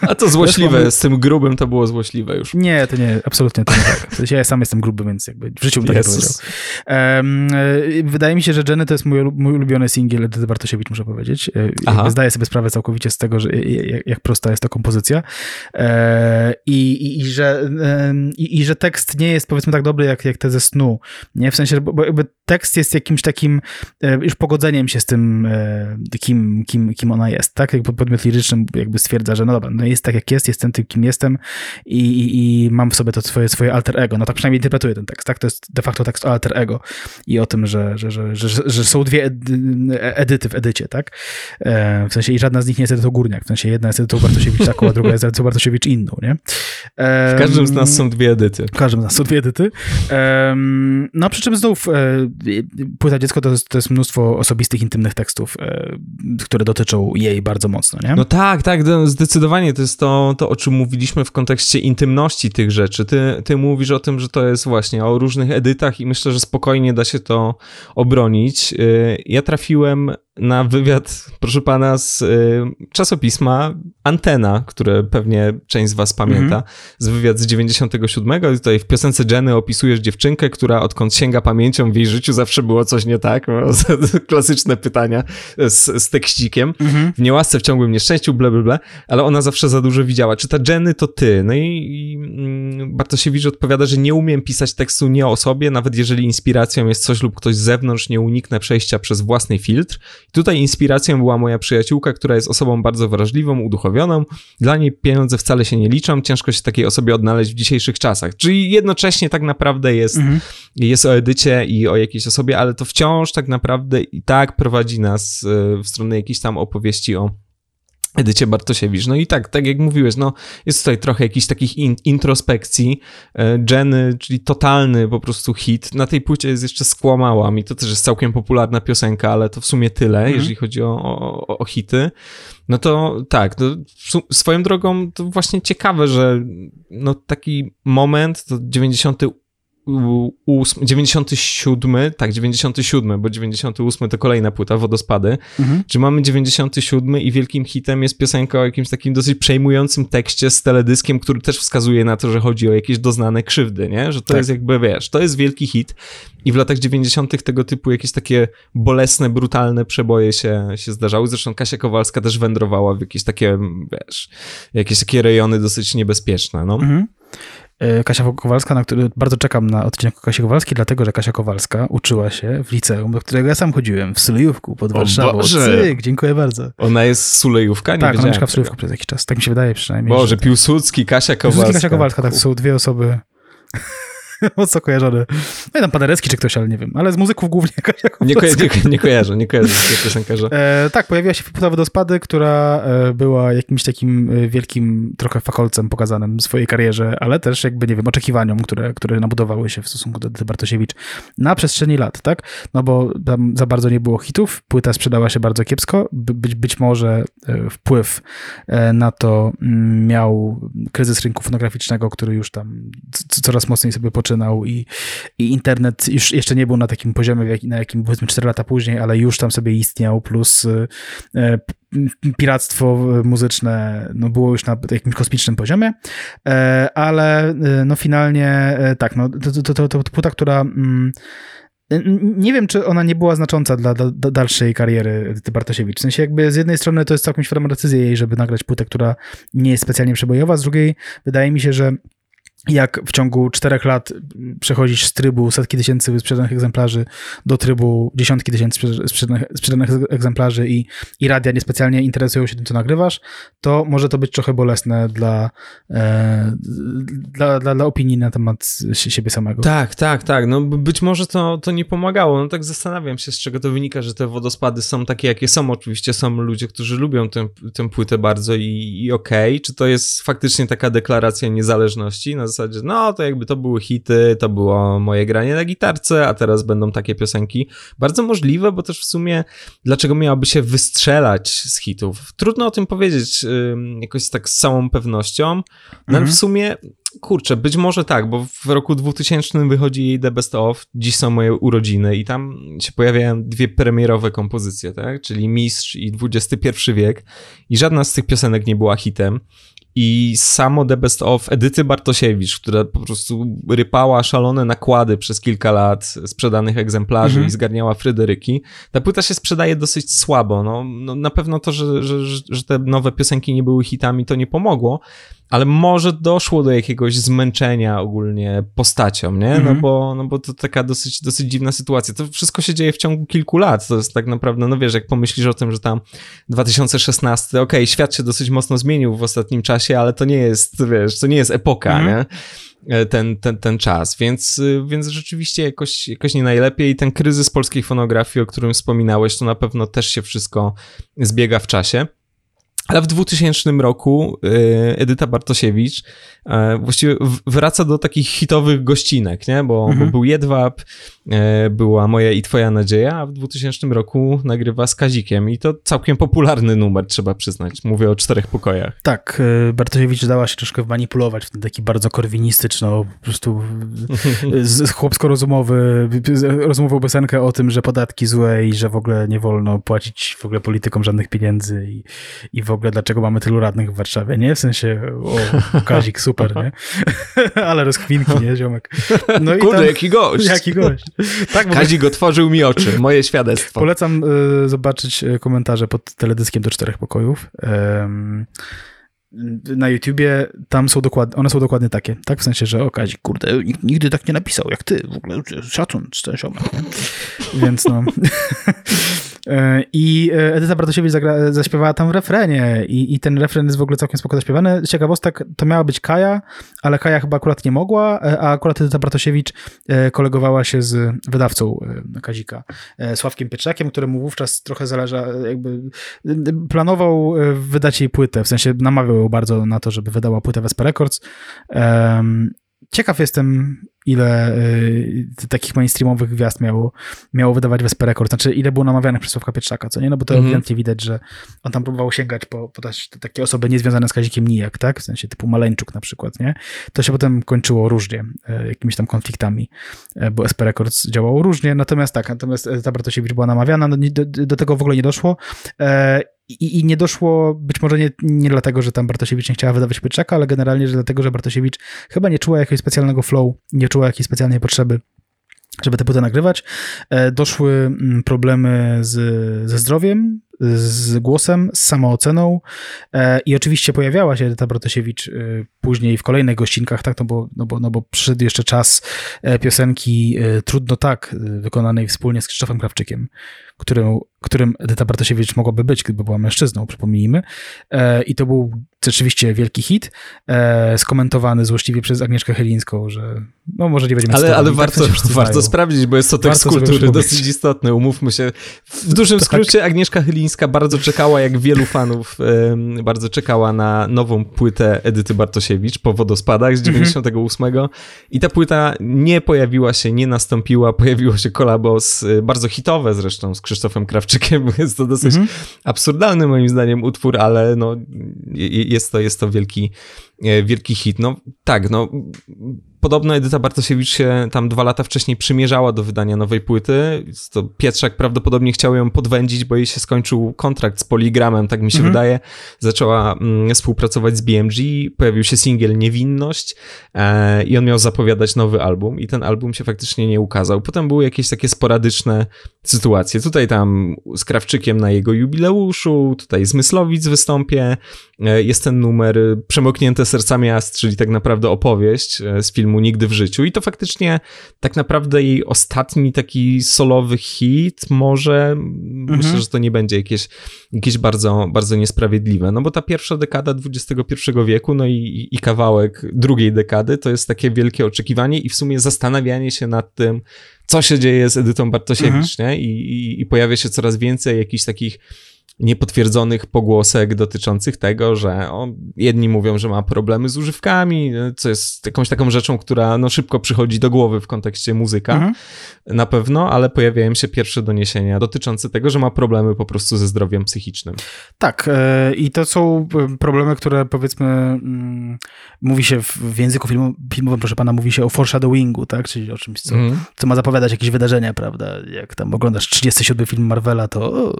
A to złośliwe, z tym grubym to było złośliwe już. Nie, to nie, absolutnie to nie tak. Ja sam jestem gruby, więc jakby w życiu bym tak nie powiedział. Wydaje mi się, że Jenny to jest mój, mój ulubiony singiel Edyty Bartosiewicz, muszę powiedzieć. Zdaję sobie sprawę całkowicie z tego, że jak prosta jest to kompozycja i, i, i że, i, i, że tekst nie jest powiedzmy tak dobry jak, jak te ze snu. Nie? W sensie, bo, bo jakby tekst jest jakimś takim e, już pogodzeniem się z tym, e, kim, kim, kim ona jest, tak? Jakby podmiot liryczny jakby stwierdza, że no dobra, no jest tak jak jest, jestem tym, kim jestem i, i, i mam w sobie to swoje, swoje alter ego. No tak przynajmniej interpretuję ten tekst, tak? To jest de facto tekst o alter ego i o tym, że, że, że, że, że są dwie edyty w edycie, tak? E, w sensie i żadna z nich nie jest edytą Górniak, w sensie jedna jest edytą Bartosiewicz taką, a druga jest edytą Bartosiewicz inną, nie? W każdym z nas są dwie edyty. W każdym z nas są dwie edyty. No przy czym znów e, płyta dziecko to jest, to jest mnóstwo osobistych, intymnych tekstów, e, które dotyczą jej bardzo mocno, nie? No tak, tak, zdecydowanie to jest to, to o czym mówiliśmy w kontekście intymności tych rzeczy. Ty, ty mówisz o tym, że to jest właśnie o różnych edytach i myślę, że spokojnie da się to obronić. E, ja trafiłem na wywiad, proszę pana, z y, czasopisma Antena, które pewnie część z was pamięta, mm -hmm. z wywiad z 97. I tutaj w piosence Jenny opisujesz dziewczynkę, która odkąd sięga pamięcią w jej życiu zawsze było coś nie tak. Klasyczne pytania z, z tekścikiem. Mm -hmm. W niełasce, w ciągłym nieszczęściu, bla, bla, bla, ale ona zawsze za dużo widziała. Czy ta Jenny to ty? No i, i mm, Bartosiewicz odpowiada, że nie umiem pisać tekstu nie o sobie, nawet jeżeli inspiracją jest coś lub ktoś z zewnątrz, nie uniknę przejścia przez własny filtr Tutaj inspiracją była moja przyjaciółka, która jest osobą bardzo wrażliwą, uduchowioną. Dla niej pieniądze wcale się nie liczą, ciężko się takiej osobie odnaleźć w dzisiejszych czasach. Czyli jednocześnie tak naprawdę jest, mhm. jest o edycie i o jakiejś osobie, ale to wciąż tak naprawdę i tak prowadzi nas e, w stronę jakiejś tam opowieści o Edycie Bartosiewicz. No i tak, tak jak mówiłeś, no jest tutaj trochę jakichś takich in, introspekcji. E, Jenny, czyli totalny po prostu hit. Na tej płycie jest jeszcze Skłamałam i to też jest całkiem popularna piosenka, ale to w sumie tyle, mm. jeżeli chodzi o, o, o, hity. No to tak, to swoją drogą to właśnie ciekawe, że no taki moment, to 90 97, tak, 97, bo 98 to kolejna płyta, Wodospady. Mhm. Czy mamy 97 i wielkim hitem jest piosenka o jakimś takim dosyć przejmującym tekście z teledyskiem, który też wskazuje na to, że chodzi o jakieś doznane krzywdy, nie? Że to tak. jest jakby, wiesz, to jest wielki hit i w latach 90 tego typu jakieś takie bolesne, brutalne przeboje się, się zdarzały. Zresztą Kasia Kowalska też wędrowała w jakieś takie, wiesz, jakieś takie rejony dosyć niebezpieczne, no. Mhm. E, Kasia Kowalska, na który bardzo czekam na odcinek Kasi Kowalskiej, dlatego że Kasia Kowalska uczyła się w liceum, do którego ja sam chodziłem, w Sulejówku pod Warszawą. Cyk, dziękuję bardzo. Ona jest Sulejówka? Nie tak, ona mieszka w Sulejówku przez jakiś czas. Tak mi się wydaje przynajmniej. Boże, Piłsudski, Kasia Kowalska. Piłsudski, Kasia Kowalska, tak, to są dwie osoby mocno kojarzony. No i tam Paderewski czy ktoś, ale nie wiem. Ale z muzyków głównie nie, ko nie, nie kojarzę, nie kojarzę piosenkarza. E, tak, pojawiła się płyta Wodospady, która e, była jakimś takim e, wielkim trochę fakolcem pokazanym w swojej karierze, ale też jakby, nie wiem, oczekiwaniom, które, które nabudowały się w stosunku do, do Bartosiewicz na przestrzeni lat, tak? No bo tam za bardzo nie było hitów, płyta sprzedała się bardzo kiepsko, być, być może e, wpływ na to mm, miał kryzys rynku fonograficznego, który już tam coraz mocniej sobie poczynał i, i internet już jeszcze nie był na takim poziomie, na jakim powiedzmy 4 lata później, ale już tam sobie istniał, plus e, piractwo muzyczne no, było już na jakimś kosmicznym poziomie, e, ale e, no finalnie tak, no, to, to, to, to płyta, która mm, nie wiem, czy ona nie była znacząca dla, dalszej kariery Bartosiewicz. W sensie jakby z jednej strony to jest całkiem świadoma decyzja jej, żeby nagrać płytę, która nie jest specjalnie przebojowa, z drugiej wydaje mi się, że jak w ciągu czterech lat przechodzisz z trybu setki tysięcy sprzedanych egzemplarzy do trybu dziesiątki tysięcy sprzedanych, sprzedanych egzemplarzy i, i radia niespecjalnie interesują się tym, co nagrywasz, to może to być trochę bolesne dla, e, dla, dla, dla, opinii na temat siebie samego. Tak, tak, tak. No być może to, to nie pomagało. No tak zastanawiam się, z czego to wynika, że te wodospady są takie, jakie są. Oczywiście są ludzie, którzy lubią tę, tę płytę bardzo i, i okej. Okay. Czy to jest faktycznie taka deklaracja niezależności na zasadzie, no to jakby to były hity, to było moje granie na gitarce, a teraz będą takie piosenki. Bardzo możliwe, bo też w sumie dlaczego miałaby się wystrzelać z hitów? Trudno o tym powiedzieć yy, jakoś tak z całą pewnością, no mhm. ale w sumie kurczę, być może tak, bo w roku 2000 wychodzi jej The Best Of, dziś są moje urodziny i tam się pojawiają dwie premierowe kompozycje, tak, czyli Mistrz i XXI wiek i żadna z tych piosenek nie była hitem i samo The Best of Edyty Bartosiewicz, która po prostu rypała szalone nakłady przez kilka lat sprzedanych egzemplarzy mm -hmm. i zgarniała Fryderyki. Ta płyta się sprzedaje dosyć słabo. No, no na pewno to, że, że, że te nowe piosenki nie były hitami, to nie pomogło, ale może doszło do jakiegoś zmęczenia ogólnie postacią, nie? No, mhm. bo, no bo to taka dosyć, dosyć dziwna sytuacja. To wszystko się dzieje w ciągu kilku lat. To jest tak naprawdę, no wiesz, jak pomyślisz o tym, że tam 2016, okej, okay, świat się dosyć mocno zmienił w ostatnim czasie, ale to nie jest, wiesz, to nie jest epoka, mm -hmm. nie? E, ten, ten, ten czas, więc, więc rzeczywiście jakoś, jakoś nie najlepiej. Ten kryzys polskiej fonografii, o którym wspominałeś, to na pewno też się wszystko zbiega w czasie. Ale w 2000 roku y, Edyta Bartosiewicz e, właściwie wraca do takich hitowych gościnek, nie? Bo, mhm. bo był Jedwab, e, była Moja i Twoja Nadzieja, a w 2000 roku nagrywa z Kazikiem i to całkiem popularny numer, trzeba przyznać. Mówię o czterech pokojach. Tak, e, Bartosiewicz dała się troszkę manipulować w ten taki bardzo korwinistyczno, po prostu chłopsko-rozumowy, rozmową piosenkę o tym, że podatki złe i że w ogóle nie wolno płacić w ogóle politykom żadnych pieniędzy i, i w ogóle dlaczego mamy tylu radnych w Warszawie, nie? W sensie, o, Kazik, super, nie? Ale rozkwinki, nie, ziomek? No i Kurde, tam, jaki gość. Jaki gość. Tak, Kazik otworzył mi oczy, moje świadectwo. Polecam y, zobaczyć e, komentarze pod teledyskiem do czterech pokojów. Um, na YouTubie tam są dokładnie, one są dokładnie takie, tak? W sensie, że o Kazik, kurde, nigdy tak nie napisał jak ty, w ogóle szacun, ten ziomek? Więc no... E, I Edyta Bartosiewicz zagra, zaśpiewała tam w refrenie i, i ten refren jest w ogóle całkiem spoko zaśpiewany. Ciekawostek to miała być Kaja, ale Kaja chyba akurat nie mogła, a akurat Edyta Bartosiewicz kolegowała się z wydawcą Kazika, Sławkiem Pietrzakiem, któremu wówczas trochę zależa, jakby planował wydać jej płytę, w sensie namawiał ją bardzo na to, żeby wydała płytę Vespa Records. Ciekaw jestem, ile y, takich mainstreamowych gwiazd miało, miało wydawać Vesper Record. Znaczy, ile było namawianych przez Sławka Pietrzaka, co nie? No bo to mm -hmm. ewidentnie widać, że on tam próbował sięgać po, po takie osoby niezwiązane z Kazikiem Nijak, tak? W sensie typu Maleńczuk na przykład, nie? To się potem kończyło różnie, y, jakimiś tam konfliktami, y, bo SP Records działało różnie. Natomiast tak, natomiast ta Bartosiewicz była namawiana, no, do, do tego w ogóle nie doszło. I, I, nie doszło, być może nie, nie dlatego, że tam Bartosiewicz nie chciała wydawać Pietrzaka, ale generalnie, że dlatego, że Bartosiewicz chyba nie czuła jakiegoś specjalnego flow, nie czuła jakiejś specjalnej potrzeby żeby te płyty nagrywać. E, doszły mm, problemy z, ze zdrowiem, z głosem, z samooceną e, i oczywiście pojawiała się Edyta Brotosiewicz e, później w kolejnych gościnkach, tak, no bo, no bo, no bo przyszedł jeszcze czas piosenki Trudno Tak, wykonanej wspólnie z Krzysztofem Krawczykiem, którym, którym Edyta Bartosiewicz mogłaby być, gdyby była mężczyzną, przypomnijmy. I to był rzeczywiście wielki hit, e, skomentowany złośliwie przez Agnieszkę Chylińską, że no może nie będziemy Ale, ale tak warto, warto sprawdzić, bo jest to tekst warto kultury dosyć istotny, umówmy się. W dużym tak. skrócie tak. Agnieszka Chylińska bardzo czekała, jak wielu fanów, bardzo czekała na nową płytę Edyty Bartosiewicz po wodospadach z 98 mhm. i ta płyta nie pojawiła się, nie nastąpiła, pojawiło się kolabo z, e, bardzo hitowe zresztą z Krzysztofem Krawczykiem, jest to dosyć mhm. absurdalny moim zdaniem utwór, ale no jest to, jest to wielki, wielki hit. No tak, no Podobno Edyta Bartosiewicz się tam dwa lata wcześniej przymierzała do wydania nowej płyty. To Pietrzak prawdopodobnie chciał ją podwędzić, bo jej się skończył kontrakt z Poligramem, tak mi się mhm. wydaje. Zaczęła mm, współpracować z BMG, pojawił się singiel Niewinność e, i on miał zapowiadać nowy album i ten album się faktycznie nie ukazał. Potem były jakieś takie sporadyczne sytuacje. Tutaj tam z Krawczykiem na jego jubileuszu, tutaj z Myslowic wystąpię. E, jest ten numer Przemoknięte sercami Ast, czyli tak naprawdę opowieść e, z filmu Nigdy w życiu. I to faktycznie tak naprawdę jej ostatni taki solowy hit. Może mhm. myślę, że to nie będzie jakieś, jakieś bardzo, bardzo niesprawiedliwe. No bo ta pierwsza dekada XXI wieku, no i, i kawałek drugiej dekady, to jest takie wielkie oczekiwanie i w sumie zastanawianie się nad tym, co się dzieje z Edytą Bartosiewicz, mhm. nie? I, i, I pojawia się coraz więcej jakichś takich niepotwierdzonych pogłosek dotyczących tego, że o, jedni mówią, że ma problemy z używkami, co jest jakąś taką rzeczą, która no, szybko przychodzi do głowy w kontekście muzyka, mhm. na pewno, ale pojawiają się pierwsze doniesienia dotyczące tego, że ma problemy po prostu ze zdrowiem psychicznym. Tak, yy, i to są e, problemy, które powiedzmy, yy, mówi się w, w języku film, filmowym, proszę pana, mówi się o foreshadowingu, tak, czyli o czymś, co, mhm. co ma zapowiadać jakieś wydarzenia, prawda, jak tam oglądasz 37 film Marvela, to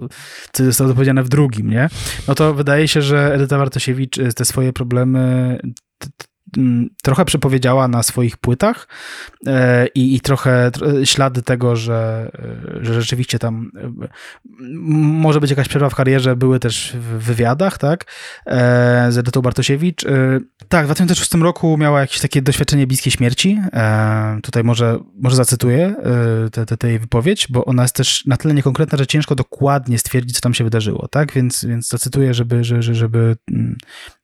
co to powiedziane w drugim, nie? No to wydaje się, że Edyta Wartosiewicz y, te swoje problemy trochę przepowiedziała na swoich płytach e, i, i trochę ślady tego, że, e, że rzeczywiście tam e, może być jakaś przerwa w karierze, były też w wywiadach, tak, z Edytą Bartosiewicz. Tak, w 2006 roku miała jakieś takie doświadczenie bliskiej śmierci. Tutaj może, może zacytuję tę te, wypowiedź, bo ona jest też na tyle niekonkretna, że ciężko dokładnie stwierdzić, co tam się wydarzyło, tak, więc, więc zacytuję, żeby, żeby, żeby mm,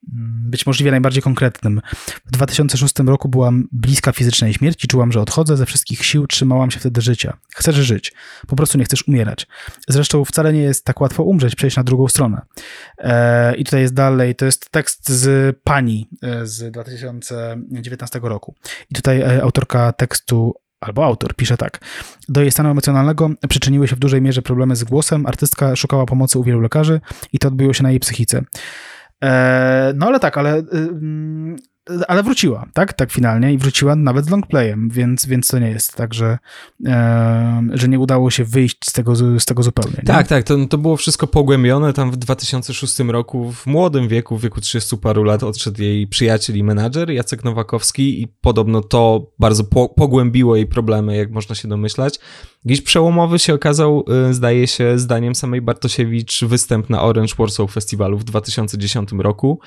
być możliwie najbardziej konkretnym. W 2006 roku byłam bliska fizycznej śmierci, czułam, że odchodzę, ze wszystkich sił trzymałam się wtedy życia. Chcesz żyć, po prostu nie chcesz umierać. Zresztą wcale nie jest tak łatwo umrzeć, przejść na drugą stronę. E, I tutaj jest dalej, to jest tekst z Pani e, z 2019 roku. I tutaj e, autorka tekstu albo autor pisze tak. Do jej stanu emocjonalnego przyczyniły się w dużej mierze problemy z głosem. Artystka szukała pomocy u wielu lekarzy i to odbyło się na jej psychice. No ale tak, ale ale wróciła, tak? Tak finalnie i wróciła nawet z longplayem, więc, więc to nie jest tak, że, e, że nie udało się wyjść z tego, z tego zupełnie. Nie? Tak, tak, to, to było wszystko pogłębione. Tam w 2006 roku, w młodym wieku, w wieku 30 paru lat, odszedł jej przyjaciel i menadżer Jacek Nowakowski i podobno to bardzo po, pogłębiło jej problemy, jak można się domyślać. Jakiś przełomowy się okazał, y, zdaje się, zdaniem samej Bartosiewicz, występ na Orange Warsaw Festiwalu w 2010 roku.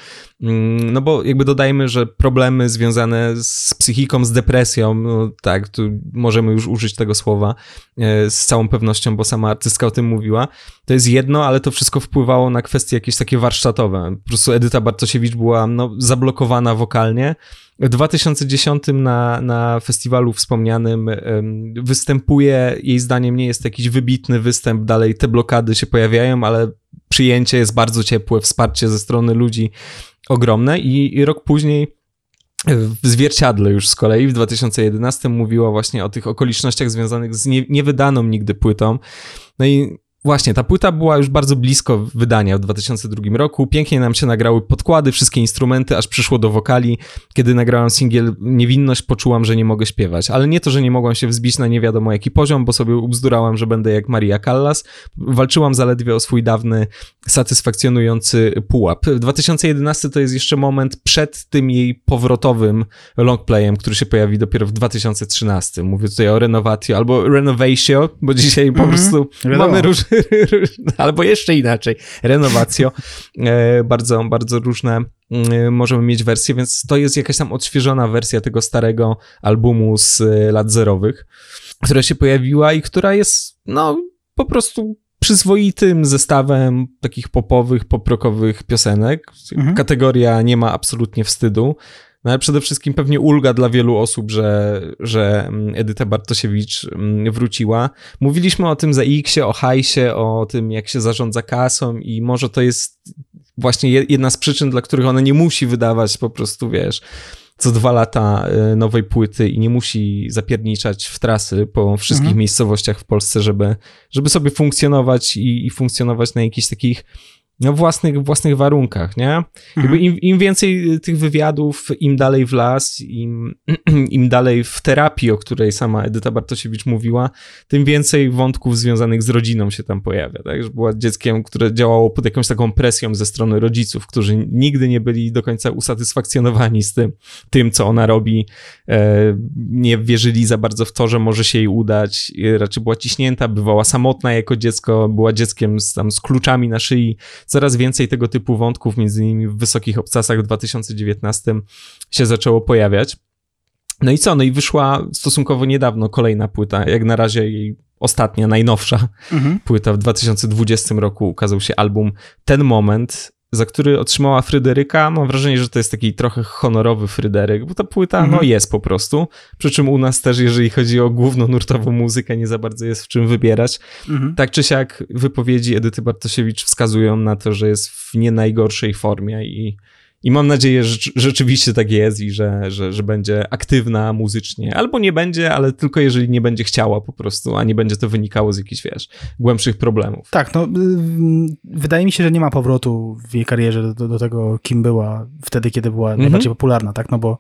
Mm, no bo jakby dodajmy, że problemy związane z psychiką, z depresją, no tak, tu możemy już użyć tego słowa y, z całą pewnością, bo sama artystka o tym mówiła, to jest jedno, ale to wszystko wpływało na kwestie jakieś takie warsztatowe. Po prostu Edyta Bartosiewicz była no, zablokowana wokalnie, w 2010 na, na festiwalu wspomnianym występuje, jej zdaniem nie jest jakiś wybitny występ, dalej te blokady się pojawiają, ale przyjęcie jest bardzo ciepłe, wsparcie ze strony ludzi ogromne i, i rok później w Zwierciadle już z kolei w 2011 mówiła właśnie o tych okolicznościach związanych z nie, niewydaną nigdy płytą. No i Właśnie, ta płyta była już bardzo blisko wydania w 2002 roku. Pięknie nam się nagrały podkłady, wszystkie instrumenty, aż przyszło do wokali. Kiedy nagrałam singiel Niewinność, poczułam, że nie mogę śpiewać. Ale nie to, że nie mogłam się wzbić na nie wiadomo jaki poziom, bo sobie ubzdurałam, że będę jak Maria Callas. Walczyłam zaledwie o swój dawny, satysfakcjonujący pułap. 2011 to jest jeszcze moment przed tym jej powrotowym longplayem, który się pojawi dopiero w 2013. Mówię tutaj o Renovatio albo Renovatio, bo dzisiaj po mm -hmm. prostu Wiadomo. mamy różne albo jeszcze inaczej, renowacjo. E, bardzo, bardzo różne mm, możemy mieć wersje, więc to jest jakaś tam odświeżona wersja tego starego albumu z e, lat zerowych, która się pojawiła i która jest, no, po prostu przyzwoitym zestawem takich popowych, poprokowych piosenek. Mhm. Kategoria nie ma absolutnie wstydu. No ale przede wszystkim pewnie ulga dla wielu osób, że, że mm, Edyta Bartosiewicz mm, wróciła. Mówiliśmy o tym za X, o hajsie, o tym, jak się zarządza kasą i może to jest właśnie jedna z przyczyn, dla których ona nie musi wydawać po prostu, wiesz, co dwa lata y, nowej płyty i nie musi zapierniczać w trasy po wszystkich mhm. miejscowościach w Polsce, żeby, żeby sobie funkcjonować i, i funkcjonować na jakichś takich no, własnych, własnych warunkach, nie? Mhm. Im, Im, więcej tych wywiadów, im dalej w las, im, im dalej w terapii, o której sama Edyta Bartosiewicz mówiła, tym więcej wątków związanych z rodziną się tam pojawia, tak? Że była dzieckiem, które działało pod jakąś taką presją ze strony rodziców, którzy nigdy nie byli do końca usatysfakcjonowani z tym, tym co ona robi, e, nie wierzyli za bardzo w to, że może się jej udać, raczej była ciśnięta, bywała samotna jako dziecko, była dzieckiem z, tam, z kluczami na szyi, coraz więcej tego typu wątków, między innymi w Wysokich Obcasach w 2019 się zaczęło pojawiać. No i co? No i wyszła stosunkowo niedawno kolejna płyta, jak na razie jej ostatnia, najnowsza mhm. płyta. W 2020 roku ukazał się album Ten Moment, za który otrzymała Fryderyka. Mam wrażenie, że to jest taki trochę honorowy Fryderyk, bo ta płyta mhm. no jest po prostu. Przy czym u nas też, jeżeli chodzi o główną nurtową muzykę, nie za bardzo jest w czym wybierać. Mhm. Tak czy siak wypowiedzi Edyty Bartosiewicz wskazują na to, że jest w nie najgorszej formie i i mam nadzieję, że rzeczywiście tak jest i że, że, że będzie aktywna muzycznie. Albo nie będzie, ale tylko jeżeli nie będzie chciała po prostu, a nie będzie to wynikało z jakichś, wiesz, głębszych problemów. Tak, no y, wydaje mi się, że nie ma powrotu w jej karierze do, do tego, kim była wtedy, kiedy była mhm. najbardziej popularna, tak? No bo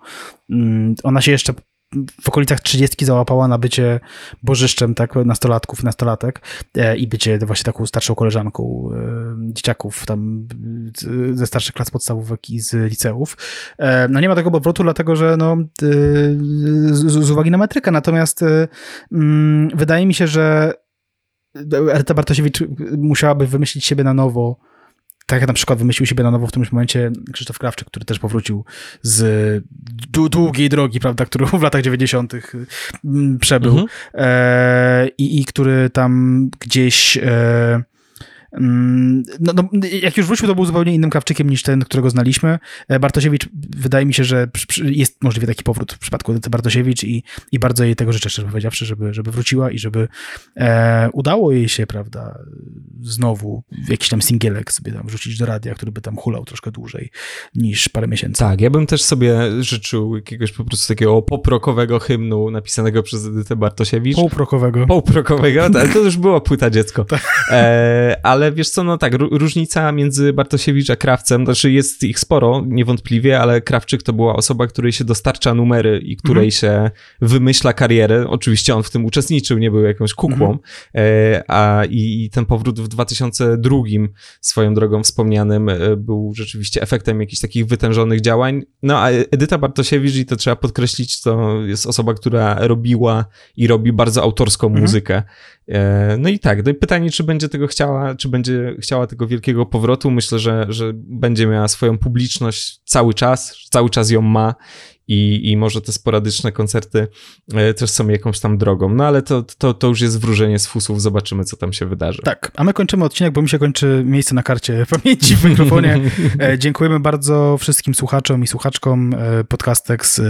mm, ona się jeszcze w okolicach trzydziestki załapała na bycie bożyszczem tak, nastolatków, nastolatek e, i bycie właśnie taką starszą koleżanką e, dzieciaków tam ze starszych klas podstawówek i z liceów. E, no nie ma tego powrotu, dlatego że no, z, z uwagi na metrykę, natomiast mm, wydaje mi się, że Eryta Bartosiewicz musiałaby wymyślić siebie na nowo tak jak na przykład wymyślił siebie na nowo w którymś momencie Krzysztof Krawczyk, który też powrócił z długiej drogi, prawda, którą w latach 90. Mm, przebył mhm. e, i, i który tam gdzieś e, no, no, jak już wrócił, to był zupełnie innym krawczykiem niż ten, którego znaliśmy. E, Bartosiewicz, wydaje mi się, że jest możliwy taki powrót w przypadku Bartosiewicz i, i bardzo jej tego życzę, szczerze powiedziawszy, żeby, żeby wróciła i żeby e, udało jej się, prawda, znowu jakiś tam singielek sobie tam wrzucić do radia, który by tam hulał troszkę dłużej niż parę miesięcy. Tak, ja bym też sobie życzył jakiegoś po prostu takiego poprokowego hymnu napisanego przez Edytę Bartosiewicz. Półprokowego. Półprokowego, tak, to już była płyta dziecko. Tak. E, ale ale wiesz co, no tak, różnica między Bartosiewicz a Krawcem, znaczy jest ich sporo, niewątpliwie, ale Krawczyk to była osoba, której się dostarcza numery i której mhm. się wymyśla karierę. Oczywiście on w tym uczestniczył, nie był jakąś kukłą, mhm. e, a i, i, ten powrót w 2002 swoją drogą wspomnianym e, był rzeczywiście efektem jakichś takich wytężonych działań. No a Edyta Bartosiewicz, i to trzeba podkreślić, to jest osoba, która robiła i robi bardzo autorską mhm. muzykę. E, no i tak, no i pytanie, czy będzie tego chciała, czy będzie chciała tego wielkiego powrotu. Myślę, że, że będzie miała swoją publiczność cały czas, cały czas ją ma i, i może te sporadyczne koncerty e, też są jakąś tam drogą. No ale to, to, to już jest wróżenie z fusów, zobaczymy, co tam się wydarzy. Tak, a my kończymy odcinek, bo mi się kończy miejsce na karcie pamięci w mikrofonie. E, dziękujemy bardzo wszystkim słuchaczom i słuchaczkom. E, Podcastex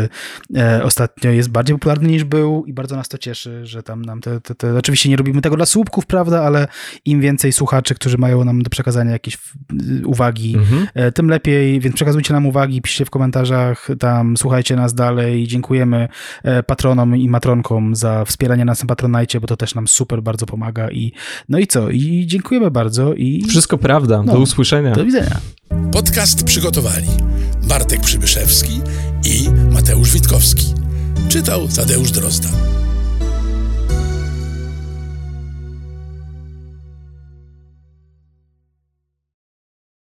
ostatnio jest bardziej popularny niż był i bardzo nas to cieszy, że tam nam te, te, te... Oczywiście nie robimy tego dla słupków, prawda, ale im więcej słuchaczy, którzy mają nam do przekazania jakieś uwagi, mhm. tym lepiej, więc przekazujcie nam uwagi, piszcie w komentarzach, tam słuchajcie wspierajcie nas dalej. Dziękujemy e, patronom i matronkom za wspieranie nas na Patronajcie, bo to też nam super bardzo pomaga. I, no i co? I dziękujemy bardzo. I Wszystko prawda. No, do usłyszenia. Do widzenia. Podcast przygotowali Bartek Przybyszewski i Mateusz Witkowski. Czytał Tadeusz Drozda.